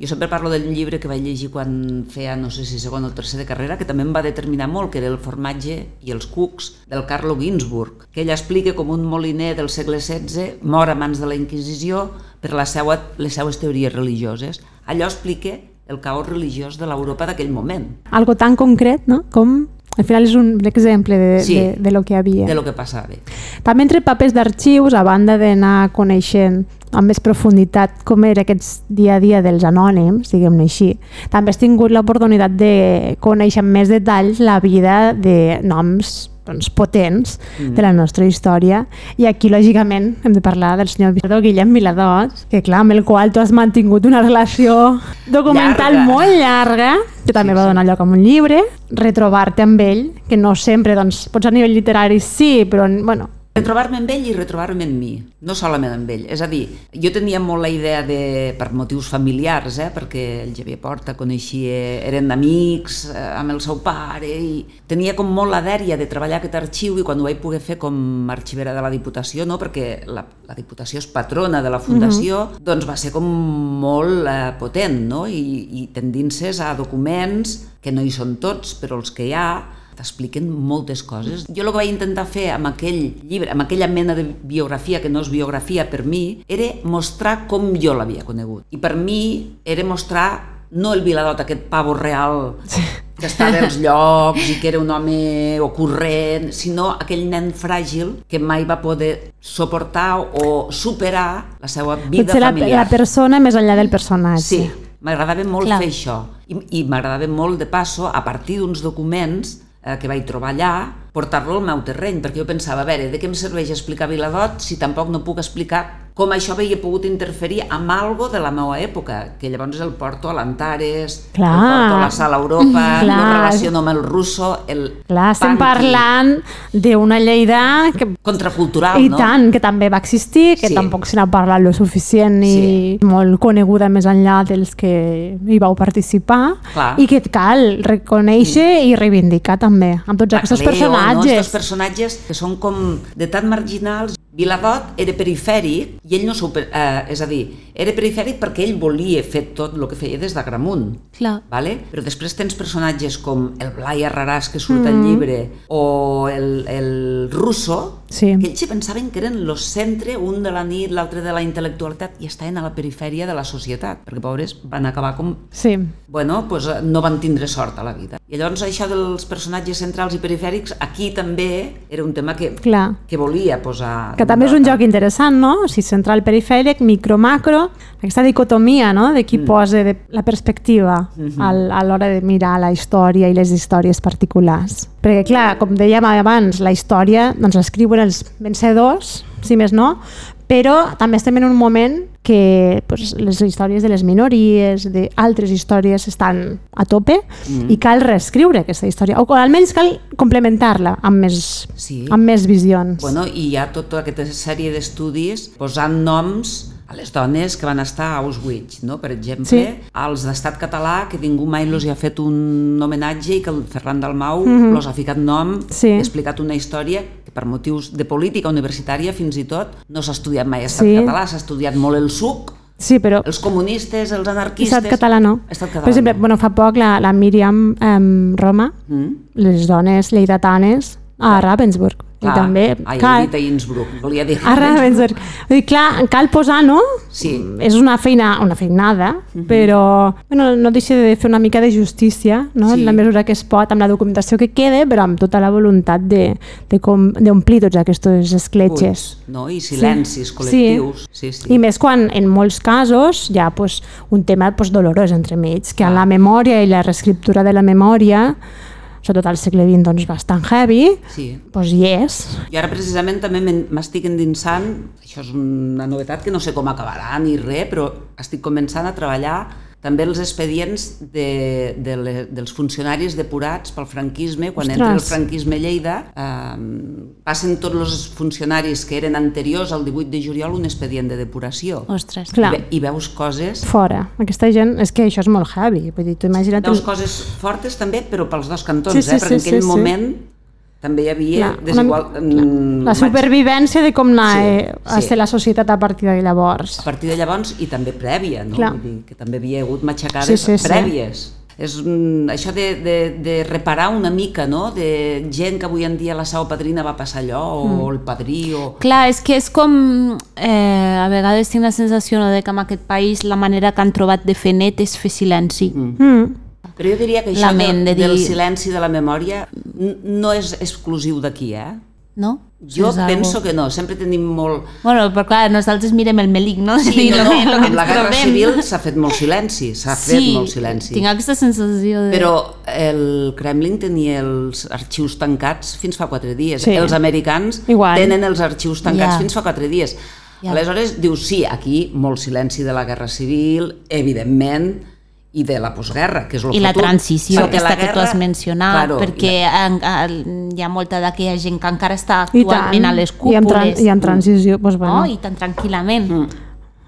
jo sempre parlo del llibre que vaig llegir quan feia, no sé si segon o tercer de carrera, que també em va determinar molt, que era el formatge i els cucs del Carlo Ginzburg, que ell explica com un moliner del segle XVI mor a mans de la Inquisició per la seua, les seues teories religioses. Allò explica el caos religiós de l'Europa d'aquell moment, algo tan concret, no? Com al final és un exemple de, Sí. de, de lo que havia. de lo que passava. També entre papers d'arxius, a banda d'anar coneixent amb més profunditat com era aquest dia a dia dels anònims, diguem-ne així, també has tingut l'oportunitat de conèixer amb més detalls la vida de noms doncs, potents Mm. de la nostra història i aquí lògicament hem de parlar del senyor Vilador, Guillem Viladot que clar, amb el qual tu has mantingut una relació documental Llarga. molt llarga que també Sí, va donar lloc a un llibre retrobar-te amb ell que no sempre, doncs, pots a nivell literari sí, però bueno, Retrobar-me amb ell i retrobar-me en mi, no solament amb ell. És a dir, jo tenia molt la idea de, per motius familiars, eh, perquè el Xavier Porta coneixia, eren amics eh, amb el seu pare i tenia com molt la dèria de treballar aquest arxiu i quan ho vaig poder fer com a arxivera de la Diputació, no? perquè la, la Diputació és patrona de la Fundació, doncs va ser com molt eh, potent no? I, i tendint-se a documents que no hi són tots, però els que hi ha t'expliquen moltes coses. Jo el que vaig intentar fer amb aquell llibre, amb aquella mena de biografia que no és biografia per mi, era mostrar com jo l'havia conegut. I per mi era mostrar no el Viladot, aquest pavo real que estava als llocs i que era un home ocorrent, sinó aquell nen fràgil que mai va poder suportar o superar la seva vida potser la, familiar. la persona més enllà del personatge. Sí, m'agradava molt Clar. fer això. I, i m'agradava molt, de passo, a partir d'uns documents eh, que vaig trobar allà, portar-lo al meu terreny, perquè jo pensava, a veure, de què em serveix explicar Viladot si tampoc no puc explicar com això havia pogut interferir amb algo de la meva època, que llavors el porto a l'Antares, el porto a la Sala Europa, Clar. lo relaciono amb el russo, el Clar, estem parlant d'una Lleida que contracultural, I no? tant, que també va existir, que Sí. tampoc se n'ha parlat lo suficient i Sí. molt coneguda més enllà dels que hi vau participar Clar. i que cal reconèixer i reivindicar també amb tots aquests Bacaleo, No? personatges. Estos personatges que són com de tan marginals. Viladot era perifèric i ell no s'ho... Eh, és a dir, era perifèric perquè ell volia fer tot el que feia des d'Agramunt. Clar. Vale? Però després tens personatges com el Blai Arraràs que surt al llibre o el, el Russo Sí. que ells se pensaven que eren el centre, un de la nit, l'altre de la intel·lectualitat i estaven a la perifèria de la societat perquè pobres van acabar com Sí, bueno, pues, eh, no van tindre sort a la vida. I llavors això dels personatges centrals i perifèrics, aquí també era un tema que, clar. que volia posar... Que també és un joc interessant, no? O sigui, central perifèric, micro macro, aquesta dicotomia, no? De qui Mm. posa de la perspectiva Mhm. al, a l'hora de mirar la història i les històries particulars. Perquè, clar, com dèiem abans, la història doncs, l'escriuen els vencedors, si més no, però també estem en un moment que pues, les històries de les minories, d'altres històries estan a tope Mm. i cal reescriure aquesta història, o almenys cal complementar-la amb més, Sí. amb més visions. Bueno, i hi ha tota aquesta sèrie d'estudis posant noms a les dones que van estar a Auschwitz, no? per exemple, Sí. als d'estat català, que ningú mai els ha fet un homenatge i que el Ferran Dalmau mm els ha ficat nom, Sí. ha explicat una història que per motius de política universitària fins i tot no s'ha estudiat mai estat Sí. català, s'ha estudiat molt el suc Sí, però Els comunistes, els anarquistes... estat català no. Estat català. Per exemple, bueno, fa poc la, la Míriam eh, Roma, Mm? les dones lleidatanes a Ravensburg. I Clar. també Ai, cal, he dit a Innsbruck, volia dir... a Ravensburg. Vull dir, clar, cal posar, no? Sí. És una feina, una feinada, però bueno, no deixa de fer una mica de justícia, no? Sí. en la mesura que es pot, amb la documentació que quede, però amb tota la voluntat de- de com- d'omplir tots aquestes escletxes. Buits, no? I silencis Sí. col·lectius. Sí, sí. I més quan en molts casos hi ha pues, un tema pues, dolorós entre mig, que en la memòria i la reescriptura de la memòria, sobretot al segle XX, doncs, bastant heavy, sí. doncs hi és. I ara precisament també m'estic endinsant, això és una novetat que no sé com acabarà ni res, però estic començant a treballar també els expedients de, de le, dels funcionaris depurats pel franquisme, quan Ostres. entra el franquisme a Lleida, eh, passen tots els funcionaris que eren anteriors al 18 de juliol un expedient de depuració. Ostres. Clar. I, ve, I veus coses Fora. Aquesta gent, és que això és molt heavy. Vull dir, tu imagina't... Veus coses fortes també, però pels dos cantons, Sí, sí, eh? perquè sí, en aquell sí, sí. També hi havia Clar, una desigual... mica- mm, La supervivència de com anar Sí, eh, a sí. ser la societat a partir de llavors. A partir de llavors, i també prèvia, no? Clar. Vull dir, que també havia hagut matxacades Sí, sí, sí. prèvies. És mm, això de, de, de reparar una mica, no?, de gent que avui en dia la seva padrina va passar allò, o Mm. el padrí, o... Clar, és que és com... Eh, a vegades tinc la sensació no, de que en aquest país la manera que han trobat de fer net és fer silenci. Mm. Mm. Però jo diria que això Lament de, de del dir- silenci de la memòria no és exclusiu d'aquí, eh? No? Jo És algo- penso que no, sempre tenim molt... Bueno, però clar, nosaltres mirem el melic, no? Sí, dir, no, no, que amb la Guerra trobem. Civil s'ha fet molt silenci, s'ha fet sí, molt silenci. tinc aquesta sensació de... Però el Kremlin tenia els arxius tancats fins fa quatre dies. Sí. Els americans Igual. tenen els arxius tancats Ja. fins fa quatre dies. Ja. Aleshores, dius, sí, aquí molt silenci de la Guerra Civil, evidentment, i de la postguerra, que és el I la futur. transició Perquè aquesta la que tu has mencionat, claro, perquè la- en, en, hi ha molta d'aquella gent que encara està actualment tant. a les I en, tran cúpules. I en transició, doncs, bueno. no? I tan tranquil·lament. Mm.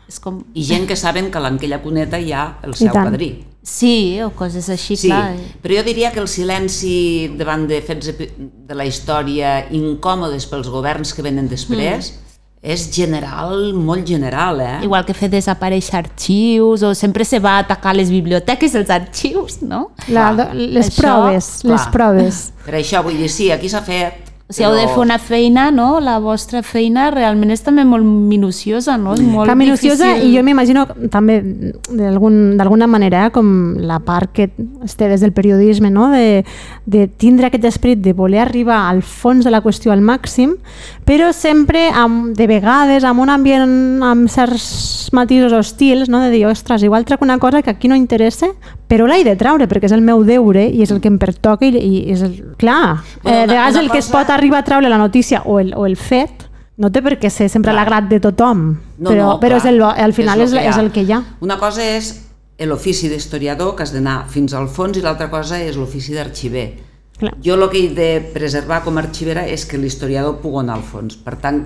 És com... I gent que saben que en aquella cuneta hi ha el seu padrí. Sí, o coses així, Sí, clar. però jo diria que el silenci davant de fets de la història incòmodes pels governs que venen després Mm. És general, molt general, eh? Igual que fer desaparèixer arxius, o sempre se va atacar les biblioteques, els arxius, no? La, les Això, proves, les clar. proves. Per això vull dir, sí, aquí s'ha fet... O sigui, heu de fer una feina, no? La vostra feina realment és també molt minuciosa, no? És molt que minuciosa difícil. i jo m'imagino també d'algun- d'alguna manera com la part que es té des del periodisme no? de, de tindre aquest esperit de voler arribar al fons de la qüestió al màxim però sempre amb, de vegades amb un ambient amb certs matisos hostils no? de dir, ostres, igual trec una cosa que aquí no interessa però l'he de traure perquè és el meu deure i és el que em pertoca i, i és el... clar, Bueno, eh, de vegades el que es pot arribar a treure la notícia o el, o el fet no té per què ser sempre Clar. l'agrat de tothom, No, però, no, però és el, al final és, que és el que hi ha. Una cosa és l'ofici d'historiador, que has d'anar fins al fons, i l'altra cosa és l'ofici d'arxiver. Clar. Jo el que he de preservar com a arxivera és que l'historiador pugui anar al fons. Per tant,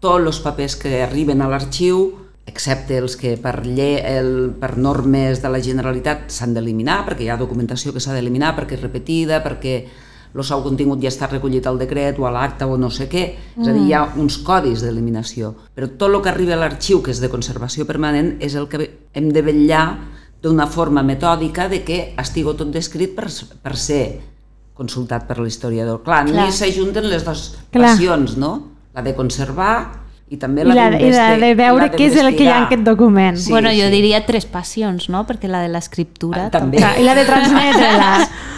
tots els papers que arriben a l'arxiu, excepte els que per, lle, el, per normes de la Generalitat s'han d'eliminar, perquè hi ha documentació que s'ha d'eliminar, perquè és repetida, perquè el seu contingut ja està recollit al decret o a l'acte o no sé què, és a dir, hi ha uns codis d'eliminació. Però tot el que arriba a l'arxiu, que és de conservació permanent, és el que hem de vetllar d'una forma metòdica de que estigui tot descrit per, per ser consultat per l'historiador. Clar, Clar. ni s'ajunten les dues Clar. passions, no? La de conservar i també I la, la, i la de veure la què és el que hi ha en aquest document. Sí, bueno, jo sí. diria tres passions, no? Perquè la de l'escriptura Ah, també. Clar, I la de transmetre-la.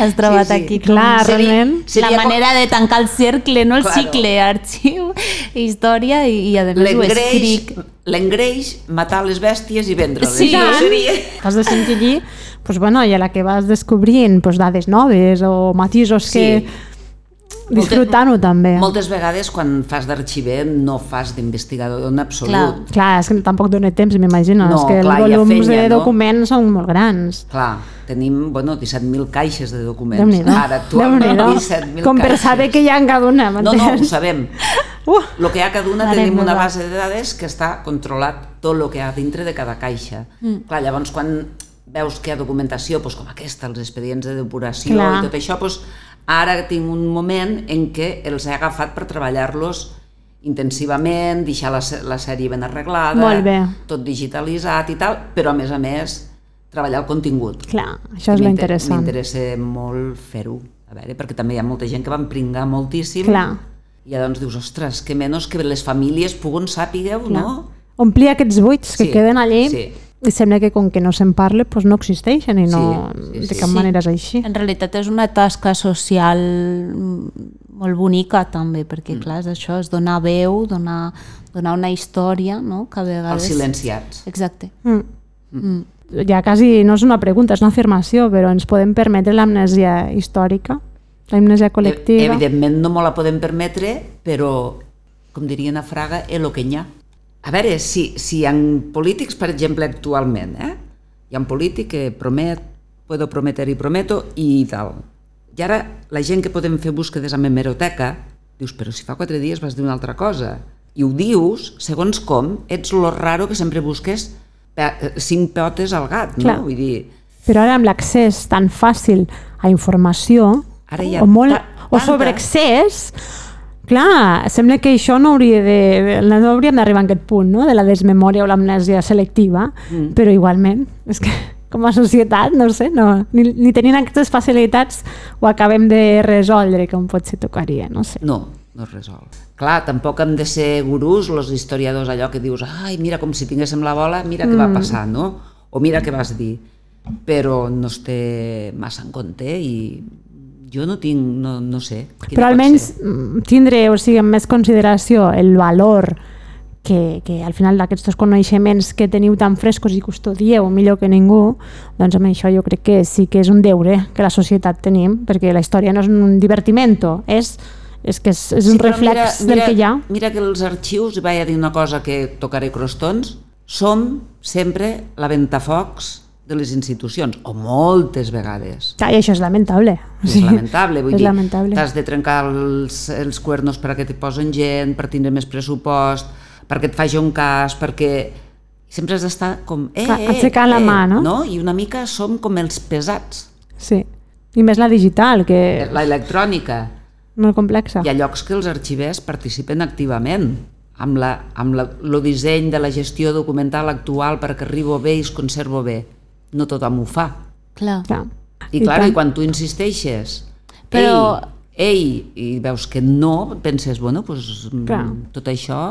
has trobat Sí, sí. aquí Clar, Seria- realment. seria la com- manera de tancar el cercle, no el Claro. cicle, arxiu, història i, i a més ho escric. l'engreix, matar les bèsties i vendre-les. Sí. Tant. seria... Has de sentir allí, doncs, bueno, i a la que vas descobrint doncs, dades noves o matisos que... Disfrutant-ho també. Moltes vegades quan fas d'arxiver no fas d'investigador en absolut. Clar. Clar, és que tampoc dona temps, m'imagino. No, és que clar, els volums feina, de no? documents són molt grans. Clar, tenim bueno, 17.000 caixes de documents. Ara actualment Déu-n'hi-do. 17.000 Com per caixes. saber què hi ha en cada una, No, no, ho sabem. Uh, Lo que hi ha cada una tenim una base de dades que està controlat tot el que hi ha dintre de cada caixa. Mm. Clar, llavors quan veus que hi ha documentació doncs, com aquesta, els expedients de depuració Clar. i tot això, doncs, ara tinc un moment en què els he agafat per treballar-los intensivament, deixar la, la sèrie ben arreglada, Molt bé. tot digitalitzat i tal, però a més a més treballar el contingut. Clar, això és lo M'inter- interessant. M'interessa molt fer-ho, a veure, perquè també hi ha molta gent que va pringar moltíssim Clar. i doncs dius, ostres, que menys que les famílies puguen sàpigueu, no? Omplir aquests buits que Sí, queden allí sí. I sembla que com que no se'n parla doncs no existeixen i no, Sí, sí, de cap Sí. manera és així. En realitat és una tasca social mm, molt bonica també, perquè clar, és això, és donar veu, donar, donar una història, no? que a vegades... Els silenciats. Exacte. Mm. Mm. Ja quasi no és una pregunta, és una afirmació, però ens podem permetre l'amnèsia històrica, l'amnèsia col·lectiva. Evidentment no me la podem permetre, però, com dirien a Fraga, el que hi ha. A veure, si, si hi ha polítics, per exemple, actualment, eh? hi ha un polític que promet, puedo prometer i prometo, i tal. I ara, la gent que podem fer búsquedes amb hemeroteca, dius, però si fa quatre dies vas dir una altra cosa. I ho dius, segons com, ets lo raro que sempre busques eh, cinc peotes al gat, no? Clar. Vull dir, Però ara amb l'accés tan fàcil a informació Ara hi ha o, molt, o tanta- sobreaccés, clar, sembla que això no hauria de, no hauríem d'arribar a aquest punt, no?, de la desmemòria o l'amnèsia selectiva, mm. però igualment, és que com a societat, no sé, no, ni, ni tenint aquestes facilitats ho acabem de resoldre com potser tocaria, no sé. No, no es resol. Clar, tampoc hem de ser gurús, els historiadors, allò que dius, ai, mira, com si tinguéssim la bola, mira què va passar, no? O mira què vas dir. Però no es té massa en compte i jo no tinc, no, no sé. Però almenys mm, tindre, o sigui, amb més consideració el valor que, que al final d'aquests coneixements que teniu tan frescos i custodieu millor que ningú, doncs amb això jo crec que sí que és un deure que la societat tenim, perquè la història no és un divertimento, és, és que és, és un Sí, reflex del que hi ha. Mira que els arxius, vaig a dir una cosa que tocaré crostons, som sempre la ventafocs de les institucions, o moltes vegades. Ah, I això és lamentable. És lamentable, vull és dir, lamentable. t'has de trencar els, els cuernos perquè et posen gent, per tindre més pressupost, perquè et faci un cas, perquè sempre has d'estar com... Eh, Clar, eh, aixecant la eh, mà, no? no? I una mica som com els pesats. Sí. I més la digital, que La electrònica. molt complexa. Hi ha llocs que els arxivers participen activament amb, la, amb la, lo disseny de la gestió documental actual perquè arribo bé i es conservo bé. No tothom ho fa. Clar. Clar. I, clar, tant. i quan tu insisteixes, Però- ei, ei, i veus que no, penses, bueno, doncs, Clar. mm, tot això...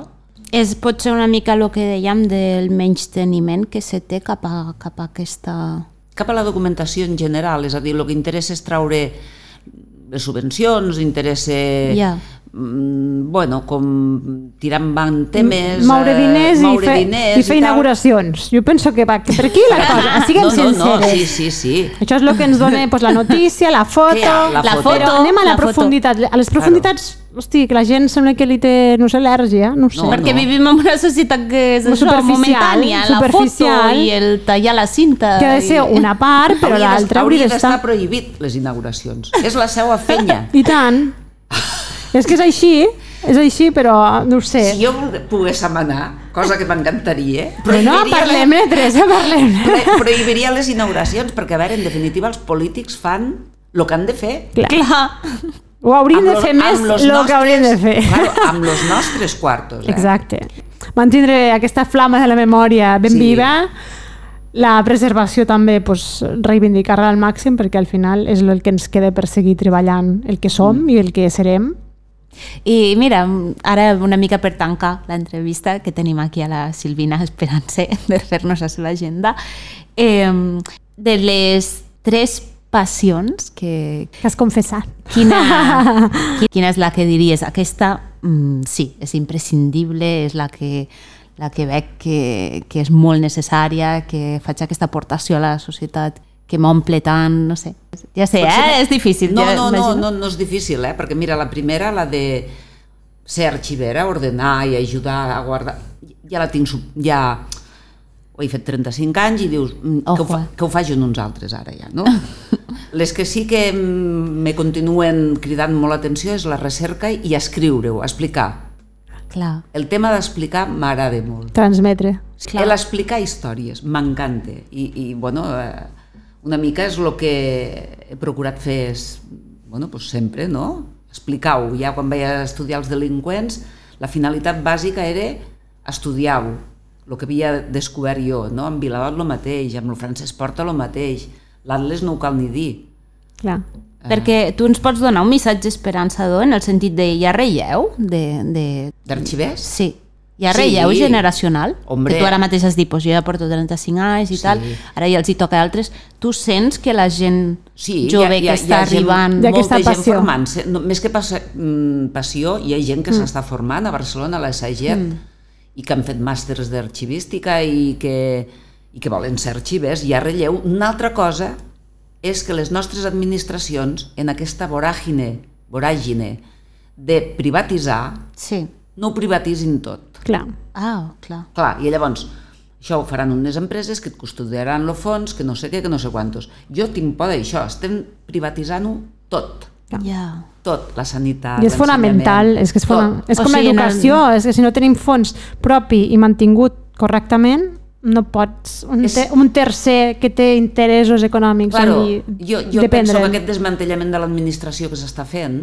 És potser una mica el que dèiem del menysteniment que se té cap a, cap a aquesta... Cap a la documentació en general, és a dir, el que interessa és traure les subvencions, interessa... Ja. Mm, bueno, com tirar endavant temes... moure eh, diners, moure i, fer, diners i fer tal. inauguracions. Jo penso que va que per aquí la cosa. Siguem no, no, sinceres. no, sí, sí, sí. Això és el que ens dona pues, la notícia, la foto... La La foto. Però foto, anem a la, la foto. profunditat. A les profunditats, hosti, que la gent sembla que li té, no sé, al·lèrgia, no sé. No, Perquè no. vivim en una societat que és Molt això, superficial, momentània, la foto i el tallar la cinta. que ha de ser i- una part, però Hauria l'altra hauria Hauria d'estar d'estar... prohibit, les inauguracions. És la seva fenya. I tant. És que és així, és així, però no ho sé. Si jo pogués manar, cosa que m'encantaria, Però no, parlem-ne, Teresa, parlem-ne. Pro- prohibiria les inauguracions, perquè, a veure, en definitiva, els polítics fan el que han de fer. Clar. Clar. Ho hauríem de fer més el que hauríem de fer. Claro, amb els nostres quartos. Eh? Exacte. Mantindre aquesta flama de la memòria ben Sí. viva, la preservació també pues, reivindicar-la al màxim perquè al final és el que ens queda per seguir treballant el que som i el que serem. I mira, ara una mica per tancar l'entrevista que tenim aquí a la Silvina esperant-se de fer-nos la seva agenda, eh, de les tres passions que, Que has confessat. quina, qui- quina és la que diries? Aquesta, mm, sí, és imprescindible, és la que, la que veig que, que és molt necessària, que faig aquesta aportació a la societat, que m'omple tant, no sé. Ja sé, eh? és difícil. No, ja no, no, no, no és difícil, eh? perquè mira, la primera, la de ser arxivera, ordenar i ajudar a guardar, ja la tinc, ja ho he fet 35 anys i dius mm, que, ho fa, eh? que ho facin uns altres ara ja, no? Les que sí que mm, me continuen cridant molt l'atenció és la recerca i escriure-ho, explicar. Clar. El tema d'explicar m'agrada molt. Transmetre. Clar. L'explicar històries, m'encanta. I, I, bueno, eh, una mica és el que he procurat fer és, bueno, pues sempre, no? Explicar-ho. Ja quan vaig a estudiar els delinqüents, La finalitat bàsica era estudiar-ho, el que havia descobert jo, no? amb Vilalot el mateix, amb el Francesc Porta el mateix, l'Atles no ho cal ni dir. Clar. Perquè tu ens pots donar un missatge esperançador en el sentit de hi ha relleu? De, de... D'arxivers? Sí. Hi ha Sí. relleu generacional? Hombre. Que tu ara mateix has dit, pues jo ja porto 35 anys i Sí. tal, ara ja els hi toca a altres. Tu sents que la gent Sí, jove que està arribant... Hi ha molta gent passió. formant-se. No, més que passió, passió, hi ha gent que Mm. s'està formant a Barcelona, a la SAGET, i que han fet màsters d'arxivística i que, i que volen ser arxivers. Hi ha relleu. Una altra cosa és que les nostres administracions, en aquesta voràgine, voràgine de privatitzar, Sí. no ho privatitzin tot. Clar. Ah, clar. Clar, i llavors, això ho faran unes empreses que et custodiaran el fons, que no sé què, que no sé quantos. Jo tinc por d'això, estem privatitzant-ho tot. Ja. tot, la sanitat, I és fonamental, és que és, fona... és O com sigui, en el- l'educació, és que si no tenim fons propi i mantingut correctament, no pots... Un, És- te, un tercer que té interessos econòmics Claro, allí jo, jo penso que aquest desmantellament de l'administració que s'està fent,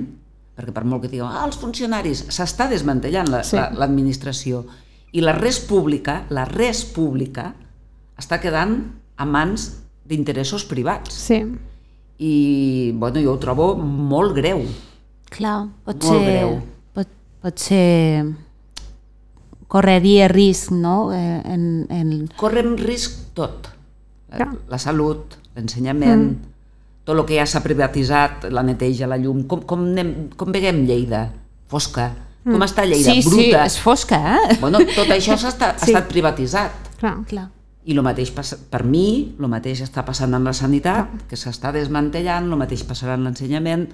perquè per molt que digueu, ah, els funcionaris, s'està desmantellant la- Sí. la- l'administració. I la res pública, la res pública, està quedant a mans d'interessos privats. Sí, I, bueno, jo ho trobo molt greu. Clar, pot Molt ser... greu. Pot, pot ser... Correria risc, no? Eh, En, en... correm risc tot. La, Clar. la salut, l'ensenyament, mm. Tot el que ja s'ha privatitzat, la neteja, la llum, com, com, anem, com veiem Lleida? Fosca. Mm. Com està Lleida? Sí, sí, Bruta. és fosca, eh? Bueno, tot això s'ha estat, Sí. ha estat privatitzat. clar. Clar. I el mateix passa, per mi, el mateix està passant amb la sanitat, que s'està desmantellant, el mateix passarà en l'ensenyament,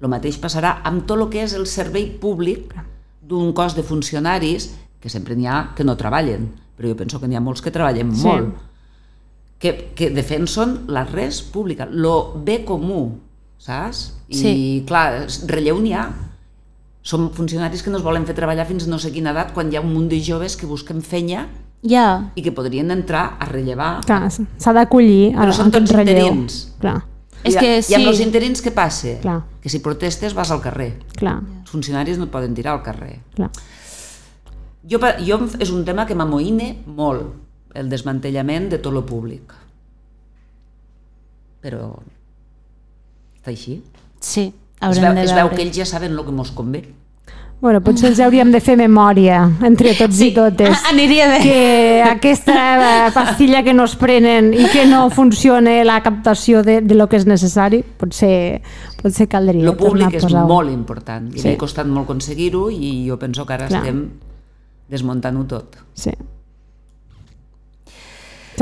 el mateix passarà amb tot el que és el servei públic d'un cos de funcionaris, que sempre n'hi ha que no treballen, però jo penso que n'hi ha molts que treballen Sí. molt, que, que defensen la res pública, lo bé comú, saps? I Sí. clar, relleu n'hi ha. Som funcionaris que no es volen fer treballar fins no sé quina edat quan hi ha un munt de joves que busquen fenya Ja, i que podrien entrar a rellevar. Clar, s'ha d'acollir a, Però són tots relleu. interins. Clar, És que I amb sí. els interins què passa? Clar. Que si protestes vas al carrer. clar, Els funcionaris no et poden tirar al carrer. clar. Jo, jo és un tema que m'amoïna molt, el desmantellament de tot lo públic. Però està així. sí. Es Haurem veu, de es veure. veu que ells ja saben el que mos convé. Bueno, potser ens hauríem de fer memòria entre tots i totes. Ah, aniria bé. Que aquesta pastilla que nos prenen i que no funcione la captació de, de lo que és necessari, potser, potser caldria Lo públic és molt important i Sí. m'ha costat molt aconseguir-ho i jo penso que ara Clar. estem desmuntant-ho tot. Sí.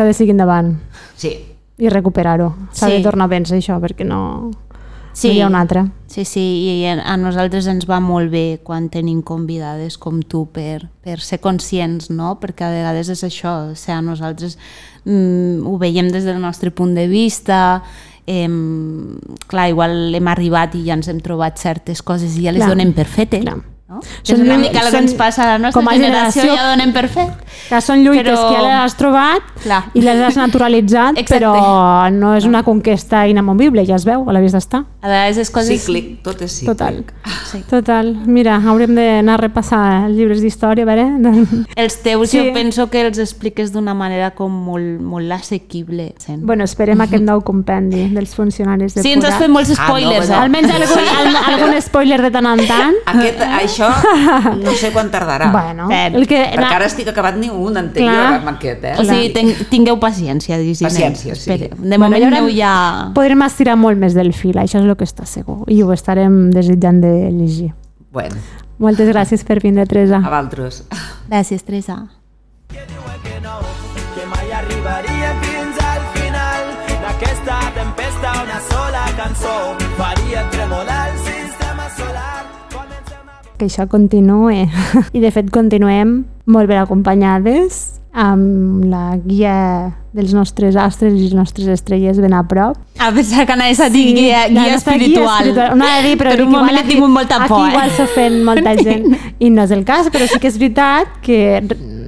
S'ha de seguir endavant Sí, i recuperar-ho. S'ha Sí. de tornar a pensar això, perquè no, Sí. no hi ha una altra. Sí, sí, i a nosaltres ens va molt bé quan tenim convidades com tu per, per ser conscients, no? Perquè a vegades és això, o sigui, nosaltres mm, ho veiem des del nostre punt de vista, eh, clar, igual hem arribat i ja ens hem trobat certes coses i ja les Clar. donem per fetes, Clar. No? Són és una mica el que ens passa a la nostra com a generació, generació- ja donem per fet. Que són lluites Però- que ja les has trobat Clar. i les has naturalitzat, Exacte. però no és una conquesta inamovible, ja es veu, a la vista està. A vegades és coses... cíclic, tot és cíclic. Total. Sí. Total. Mira, haurem d'anar a repassar els llibres d'història, a veure? Els teus Sí. jo penso que els expliques d'una manera com molt, molt assequible. Sent. bueno, esperem aquest nou compendi dels funcionaris de Sí, ens has fet molts Ah, no, spoilers, eh? Almenys algun, al, algun spoiler de tant en tant. Aquest, això no sé quan tardarà. Bueno, Pep, el que... Perquè ara estic acabat ni un anterior Clar. amb aquest, eh? O sigui, ten, tingueu paciència, Disney. Paciència, sí. Espere, De Bueno, moment haurem- aneu ja... Podrem estirar molt més del fil, això és el que està segur. I ho estarem desitjant de llegir. Bueno, Moltes gràcies per vindre, Teresa. a valtros. Gràcies, Teresa. Que això continue. I de fet continuem molt ben acompanyades amb la guia dels nostres astres i les nostres estrelles ben a prop. A pensar que anaves a dir Sí, guia, guia nostra espiritual. No he de dir, però per dic, un moment igual he tingut molta por, Aquí igual eh? s'ofèn molta gent i no és el cas, però sí que és veritat que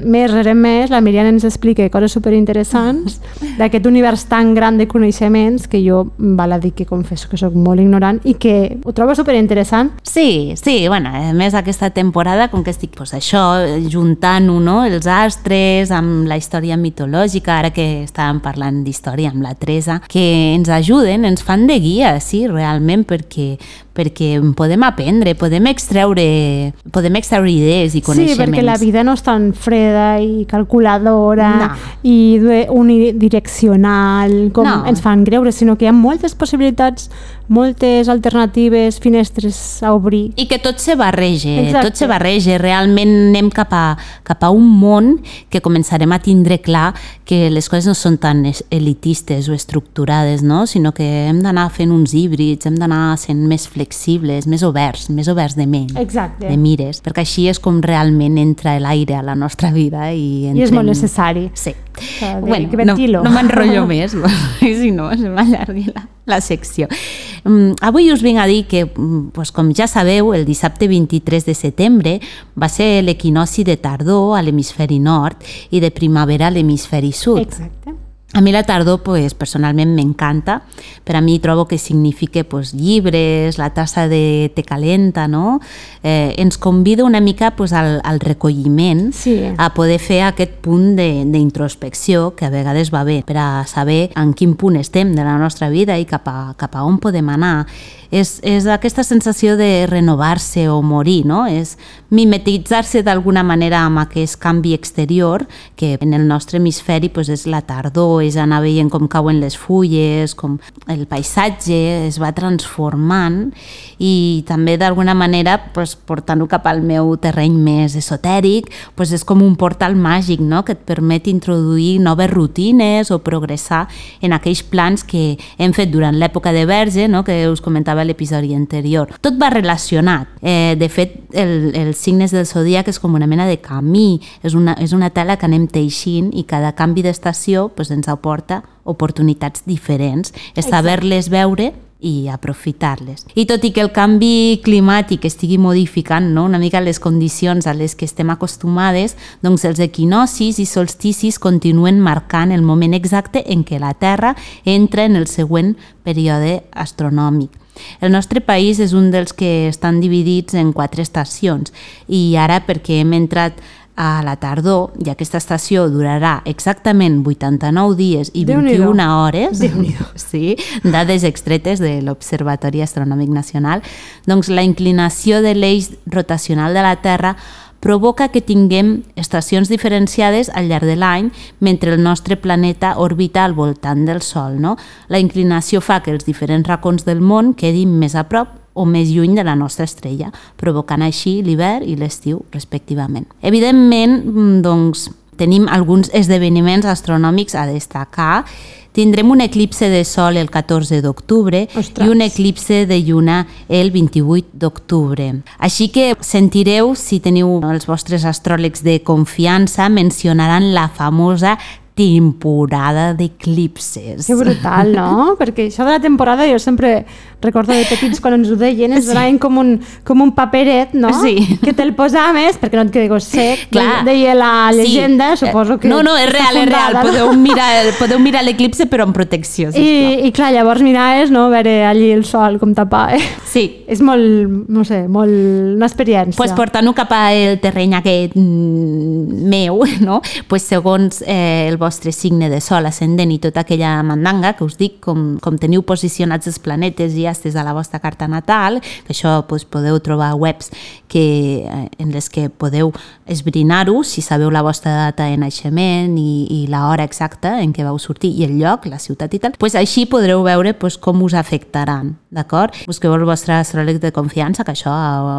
més rere més la Miriam ens explica coses superinteressants d'aquest univers tan gran de coneixements que jo val a dir que confesso que sóc molt ignorant i que ho trobo superinteressant. Sí, sí, bueno, a més aquesta temporada, com que estic pues, això, juntant-ho, no? els astres amb la història mitològica, ara que estàvem parlant d'història amb la Teresa, que ens ajuden, ens fan de guia, sí, realment, perquè perquè podem aprendre, podem extreure, podem extreure idees i coneixements. Sí, perquè la vida no és tan freda i calculadora No. i unidireccional com No. ens fan creure, sinó que hi ha moltes possibilitats, moltes alternatives, finestres a obrir. I que tot se barrege, Exacte. tot se barrege. Realment anem cap a, cap a un món que començarem a tindre clar que les coses no són tan es- elitistes o estructurades, no? sinó que hem d'anar fent uns híbrids, hem d'anar sent més flexibles, més oberts, més oberts de ment, Exacte. de mires, perquè així és com realment entra l'aire a la nostra vida i, I és entrem- molt necessari. Sí. Que Bueno, que no, no m'enrotllo més, si no se m'allargui la, la secció. Um, avui us vinc a dir que, mm, pues, com ja sabeu, el dissabte 23 de setembre va ser l'equinoci de tardor a l'hemisferi nord i de primavera a l'hemisferi sud. Exacte. A mi la tardor, pues, personalment m'encanta. Per a mi trobo que significa pues, llibres, la tassa de té calenta, no? Eh, ens convida una mica pues, al, al recolliment, Sí. a poder fer aquest punt de- d'introspecció que a vegades va bé per a saber en quin punt estem de la nostra vida i cap a, cap a on podem anar. És, és aquesta sensació de renovar-se o morir, no? És mimetitzar-se d'alguna manera amb aquest canvi exterior que en el nostre hemisferi pues, és la tardor, és anar veient com cauen les fulles, com el paisatge es va transformant i també d'alguna manera pues, portant-ho cap al meu terreny més esotèric, pues, és com un portal màgic no? que et permet introduir noves rutines o progressar en aquells plans que hem fet durant l'època de Verge, no? que us comentava a l'episodi anterior. Tot va relacionat. Eh, de fet, el, els signes del zodíac és com una mena de camí, és una, és una tela que anem teixint i cada canvi d'estació pues, ens aporta oportunitats diferents. És saber-les veure i aprofitar-les. I tot i que el canvi climàtic estigui modificant no? una mica les condicions a les que estem acostumades, doncs els equinocis i solsticis continuen marcant el moment exacte en què la Terra entra en el següent període astronòmic. El nostre país és un dels que estan dividits en quatre estacions i ara perquè hem entrat a la tardor i aquesta estació durarà exactament 89 dies i Déu-n'hi-do. 21 hores, sí, dades extretes de l'Observatori Astronòmic Nacional, doncs la inclinació de l'eix rotacional de la Terra provoca que tinguem estacions diferenciades al llarg de l'any mentre el nostre planeta orbita al voltant del Sol. No? La inclinació fa que els diferents racons del món quedin més a prop o més lluny de la nostra estrella, provocant així l'hivern i l'estiu respectivament. Evidentment, mm, doncs, tenim alguns esdeveniments astronòmics a destacar. Tindrem un eclipse de Sol el 14 d'octubre i un eclipse de Lluna el 28 d'octubre. Així que sentireu, si teniu els vostres astròlegs de confiança, mencionaran la famosa temporada d'eclipses. Que brutal, no? Perquè això de la temporada jo sempre recordo de petits quan ens ho deien, ens Sí. donaven com un, com un paperet, no? Sí. Que te'l posaves perquè no et quedés sec. Clar. Deia la llegenda, Sí. suposo que... No, no, és real, és real. fundada, no? Podeu mirar, podeu mirar l'eclipse però amb protecció, sisplau. I, I clar, llavors miraves, no?, veure allí el sol com tapar, eh? Sí, És molt, no sé, molt... una experiència. pues portant-ho cap al terreny aquest mm, meu, no? pues segons eh, el vostre signe de sol ascendent i tota aquella mandanga que us dic, com, com teniu posicionats els planetes i astres a la vostra carta natal, que això pues, podeu trobar webs que, eh, en les que podeu esbrinar-ho si sabeu la vostra data de naixement i, i l'hora exacta en què vau sortir i el lloc, la ciutat i tal, pues així podreu veure pues, com us afectaran, d'acord? Busqueu el vostre astròleg de confiança, que això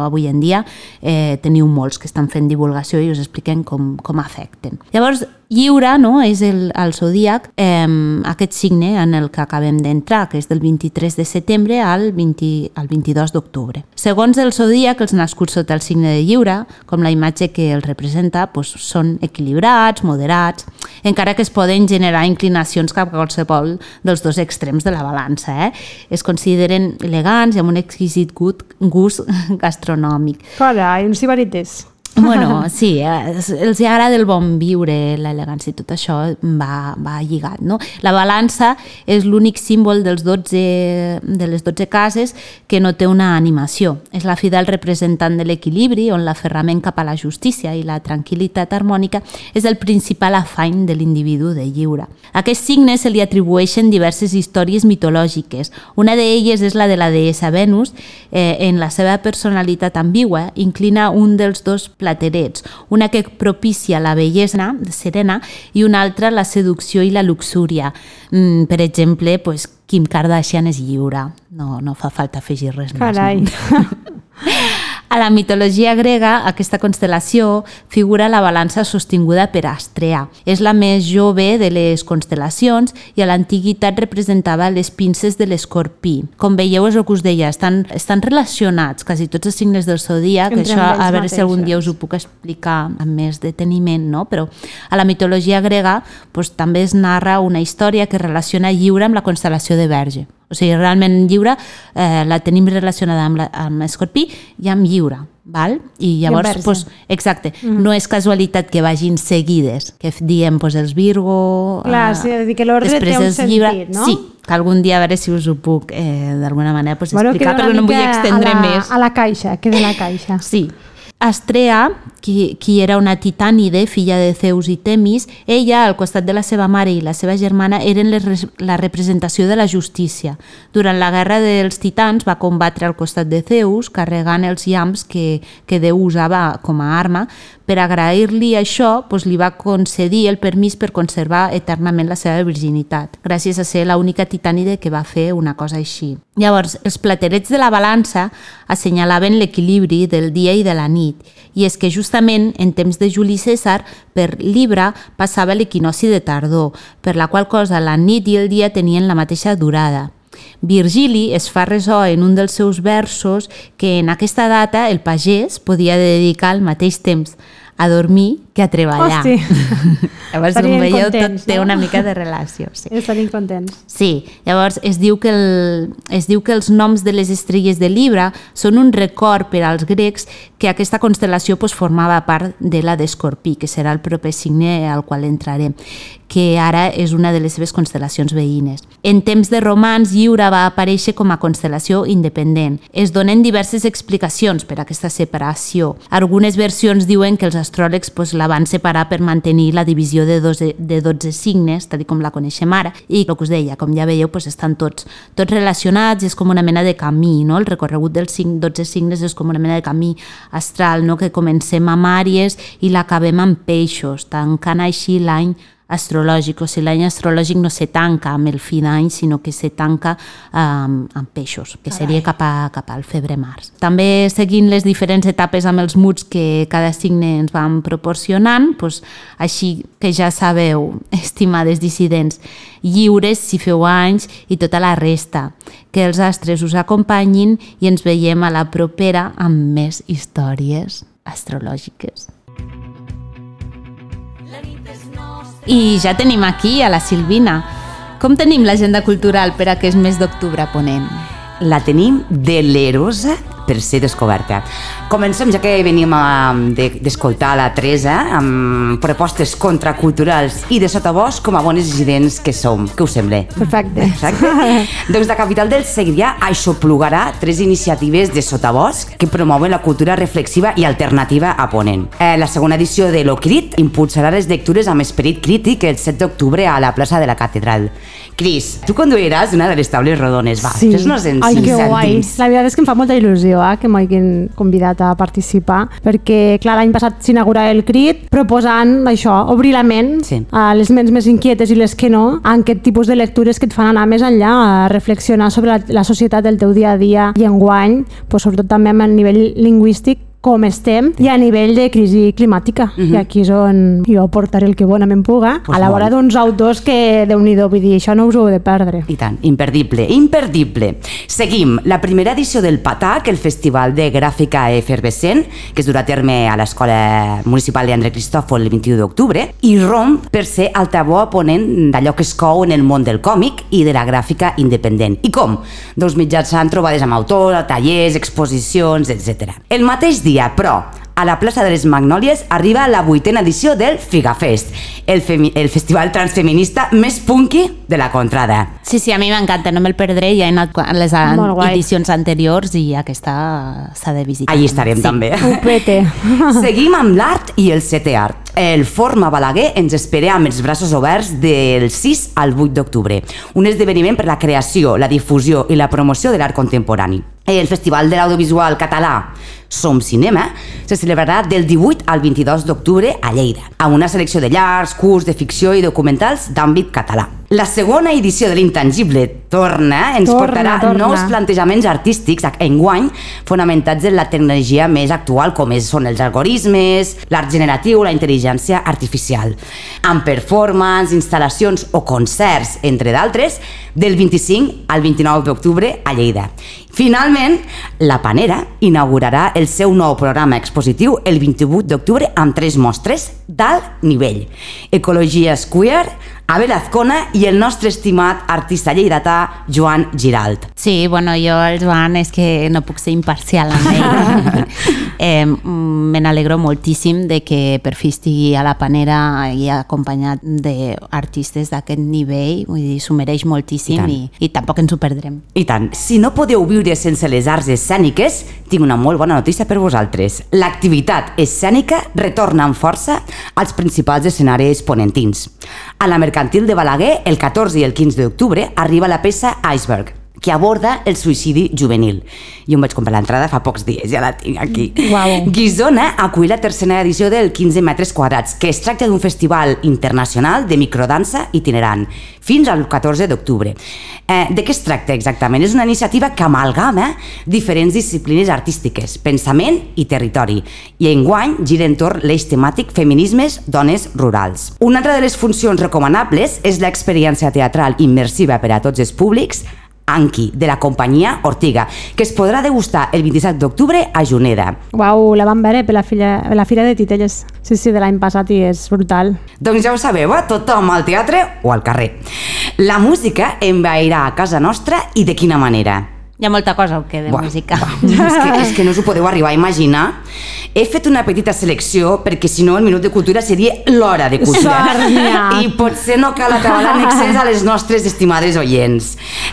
avui en dia eh, teniu molts que estan fent divulgació i us expliquen com, com afecten. Llavors, lliure no? és el, el zodíac, eh, aquest signe en el que acabem d'entrar, que és del 23 de setembre al, 20, al 22 d'octubre. Segons el zodíac, els nascuts sota el signe de lliure, com la imatge que el representa, doncs, són equilibrats, moderats, encara que es poden generar inclinacions cap a qualsevol dels dos extrems de la balança. Eh? Es consideren elegants i amb un exquisit gust, gastronòmic. Carai, uns sibarites. Bueno, sí, eh, els hi agrada el bon viure, l'elegància i tot això va, va lligat, no? La balança és l'únic símbol dels 12, de les 12 cases que no té una animació. És la fidel representant de l'equilibri on l'aferrament cap a la justícia i la tranquil·litat harmònica és el principal afany de l'individu de lliure. A aquest signe se li atribueixen diverses històries mitològiques. Una d'elles és la de la deessa Venus, eh, en la seva personalitat ambigua, inclina un dels dos platerets, una que propicia la bellesa serena i una altra la seducció i la luxúria. Mm, per exemple, pues, Kim Kardashian és lliure, no, no fa falta afegir res Carai. més. No? A la mitologia grega, aquesta constel·lació figura la balança sostinguda per Astrea. És la més jove de les constel·lacions i a l'antiguitat representava les pinces de l'escorpí. Com veieu, és el que us deia, estan, estan relacionats quasi tots els signes del zodíac, que això a veure si algun dia us ho puc explicar amb més deteniment, no? però a la mitologia grega doncs, també es narra una història que relaciona lliure amb la constel·lació de Verge. O sigui, realment lliure eh, la tenim relacionada amb, la, amb Escorpí i amb lliure. Val? I llavors, Verge. pues, exacte, mm. no és casualitat que vagin seguides, que diem pues, els Virgo... Clar, eh, sí, és a dir que l'ordre té un els llibre. sentit, no? Sí, que algun dia a veure si us ho puc eh, d'alguna manera pues, Bueno, explicar, però no em vull extendre a la, més. A la caixa, queda a la caixa. Sí. Astrea, qui, qui era una titànide, filla de Zeus i Temis, ella, al costat de la seva mare i la seva germana, eren les, la representació de la justícia. Durant la guerra dels titans va combatre al costat de Zeus, carregant els llamps que, que Déu usava com a arma. Per agrair-li això, doncs li va concedir el permís per conservar eternament la seva virginitat, gràcies a ser l'única titànide que va fer una cosa així. Llavors, els platerets de la balança assenyalaven l'equilibri del dia i de la nit, i és que justament en temps de Juli César, per Libra passava l'equinoci de tardor, per la qual cosa la nit i el dia tenien la mateixa durada. Virgili es fa ressò en un dels seus versos que en aquesta data el pagès podia dedicar el mateix temps a dormir que a treballar. Hosti. Llavors, com Estarien veieu, contents, tot té no? una mica de relació. Sí. Estarien contents. Sí, llavors es diu, que el, es diu que els noms de les estrelles de Libra són un record per als grecs que aquesta constel·lació pues, formava part de la d'Escorpí, que serà el proper signe al qual entrarem, que ara és una de les seves constel·lacions veïnes. En temps de romans, Lliure va aparèixer com a constel·lació independent. Es donen diverses explicacions per a aquesta separació. Algunes versions diuen que els astròlegs pues, la van separar per mantenir la divisió de 12, de 12 signes, tal i com la coneixem ara, i el que us deia, com ja veieu, pues, estan tots, tots relacionats, és com una mena de camí, no? el recorregut dels cinc, 12 signes és com una mena de camí astral, no? que comencem amb àries i l'acabem amb peixos, tancant així l'any astrològic, o sigui, l'any astrològic no se tanca amb el fi d'any, sinó que se tanca um, amb peixos, que seria cap, a, cap al febrer-març. També seguint les diferents etapes amb els muts que cada signe ens van proporcionant, doncs, així que ja sabeu, estimades dissidents, lliures si feu anys i tota la resta. Que els astres us acompanyin i ens veiem a la propera amb més històries astrològiques. I ja tenim aquí a la Silvina. Com tenim l'agenda cultural per a aquest mes d'octubre ponent? La tenim delerosa per ser descoberta. Comencem, ja que venim a, de- d'escoltar la Teresa, amb propostes contraculturals i de sotabosc com a bones dissidents que som. Què us sembla? Perfecte. Exacte. doncs la capital del Segrià aixoplugarà tres iniciatives de sotabosc que promouen la cultura reflexiva i alternativa a Ponent. Eh, la segona edició de l'Ocrit impulsarà les lectures amb esperit crític el 7 d'octubre a la plaça de la Catedral. Cris, tu conduiràs una de les tables rodones. Va, fes-nos en Ai, que guai. La veritat és que em fa molta il·lusió eh, que m'hagin convidat a participar, perquè, clar, l'any passat s'inaugurava el CRIT proposant això, obrir la ment Sí. a les ments més inquietes i les que no, en aquest tipus de lectures que et fan anar més enllà, a reflexionar sobre la, la societat del teu dia a dia i enguany, pues, sobretot també amb el nivell lingüístic com estem i a nivell de crisi climàtica. Uh -huh. I aquí és on jo portaré el que bonament puga, Pues a la vora d'uns autors que, déu nhi vull dir, això no us ho heu de perdre. I tant, imperdible, imperdible. Seguim, la primera edició del PATAC, el Festival de Gràfica Efervescent, que es durà a terme a l'Escola Municipal d'André Cristòfol el 21 d'octubre, i romp per ser altavó ponent d'allò que es cou en el món del còmic i de la gràfica independent. I com? Doncs mitjançant trobades amb autors, tallers, exposicions, etc. El mateix dia, però, a la plaça de les Magnòlies arriba la vuitena edició del Figafest, el, el festival transfeminista més punky de la contrada. Sí, sí, a mi m'encanta, no me'l perdré, ja he anat a les an- edicions anteriors i aquesta s'ha de visitar. Allí estarem també. Upete. Seguim amb l'art i el setè art. El Forma Balaguer ens espera amb els braços oberts del 6 al 8 d'octubre. Un esdeveniment per la creació, la difusió i la promoció de l'art contemporani. El Festival de l'Audiovisual Català Som Cinema se celebrarà del 18 al 22 d'octubre a Lleida, amb una selecció de llargs, curts, de ficció i documentals d'àmbit català. La segona edició de l'Intangible torna, ens Torna, portarà torna. nous plantejaments artístics enguany fonamentats en la tecnologia més actual com és, són els algoritmes, l'art generatiu, la intel·ligència artificial, amb performance, instal·lacions o concerts, entre d'altres, del 25 al 29 d'octubre a Lleida. Finalment, La Panera inaugurarà el seu nou programa expositiu el 28 d'octubre amb tres mostres d'alt nivell. Ecologia Square, Abel Azcona i el nostre estimat artista lleidatà Joan Giralt. Sí, bueno, jo el Joan és que no puc ser imparcial amb ell. eh, me n'alegro moltíssim de que per fi estigui a la panera i acompanyat d'artistes d'aquest nivell, vull dir, s'ho mereix I moltíssim tant. i, i tampoc ens ho perdrem. I tant, si no podeu viure sense les arts escèniques, tinc una molt bona notícia per vosaltres. L'activitat escènica retorna amb força als principals escenaris ponentins. A la Mercantil de Balaguer, el 14 i el 15 d'octubre, arriba la peça Iceberg, que aborda el suïcidi juvenil. Jo em vaig comprar l'entrada fa pocs dies, ja la tinc aquí. Uau. Guisona acull la tercera edició del 15 metres quadrats, que es tracta d'un festival internacional de microdansa itinerant, fins al 14 d'octubre. Eh, de què es tracta exactament? És una iniciativa que amalgama diferents disciplines artístiques, pensament i territori, i enguany gira entorn l'eix temàtic feminismes, dones rurals. Una altra de les funcions recomanables és l'experiència teatral immersiva per a tots els públics, Anki, de la companyia Ortiga, que es podrà degustar el 27 d'octubre a Juneda. Uau, la vam veure per la, filla, per la Fira de Titelles. Sí, sí, de l'any passat i és brutal. Doncs ja ho sabeu, eh? tothom al teatre o al carrer. La música envairà a casa nostra i de quina manera? Hi ha molta cosa que de Buah, música. és, que, és que no us ho podeu arribar a imaginar. He fet una petita selecció perquè si no el Minut de Cultura seria l'hora de cultura. I potser no cal acabar en excés a les nostres estimades oients.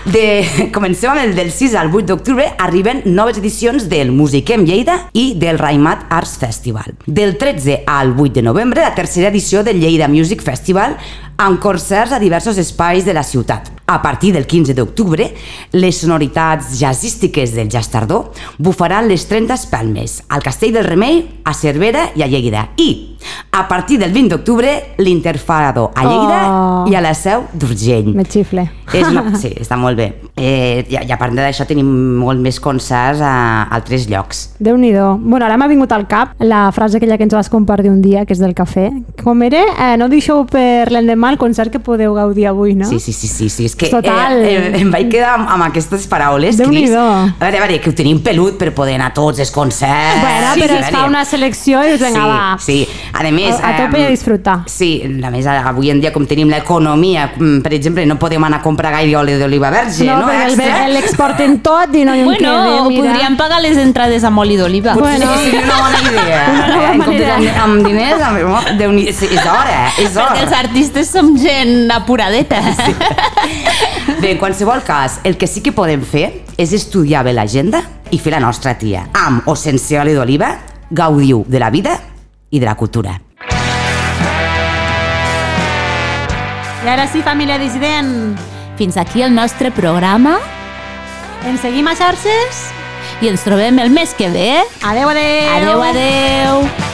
De... Comencem amb el del 6 al 8 d'octubre arriben noves edicions del Musiquem Lleida i del Raimat Arts Festival. Del 13 al 8 de novembre la tercera edició del Lleida Music Festival amb concerts a diversos espais de la ciutat. A partir del 15 d'octubre, les sonoritats jazzístiques del Jazz Tardó bufaran les 30 espelmes al Castell del Remei, a Cervera i a Lleida. I, a partir del 20 d'octubre, l'Interfado a Lleida Oh. i a la Seu d'Urgell. Me xifle. És una... Sí, està molt bé. Eh, i, I a part d'això tenim molt més concerts a altres llocs. déu nhi Bueno, ara m'ha vingut al cap la frase aquella que ens vas compartir un dia, que és del cafè. Com era? Eh, no deixeu per l'endemà el concert que podeu gaudir avui, no? Sí, sí, sí, sí, sí. és que Total. Eh, eh, em vaig quedar amb, amb aquestes paraules, Déu-n'hi-do. Cris. A veure, a veure, que ho tenim pelut per poder anar a tots els concerts. Bueno, sí, però sí, es a fa una selecció i us vinga, sí, va. Sí, a més... A- a tope i a disfrutar. Sí, a més, avui en dia, com tenim l'economia, mm, per exemple, no podem anar a comprar gaire oli d'oliva verge, no? no, perquè el, Extra. l'exporten tot i no hi Bueno, queda, podríem pagar les entrades amb oli d'oliva. Potser Bueno. sí, seria una bona idea. Una nova Eh, comptes manera. amb, amb diners, amb, Déu sí, és hora, és Perquè els hora. artistes som gent apuradeta. Sí. Bé, en qualsevol cas, el que sí que podem fer és estudiar bé l'agenda i fer la nostra tia. Amb o sense oli d'oliva, gaudiu de la vida i de la cultura. I ara sí, família dissident. Fins aquí el nostre programa Ens seguim a xarxes? i ens trobem el mes que ve. Adeu, adeu. Adeu, adeu.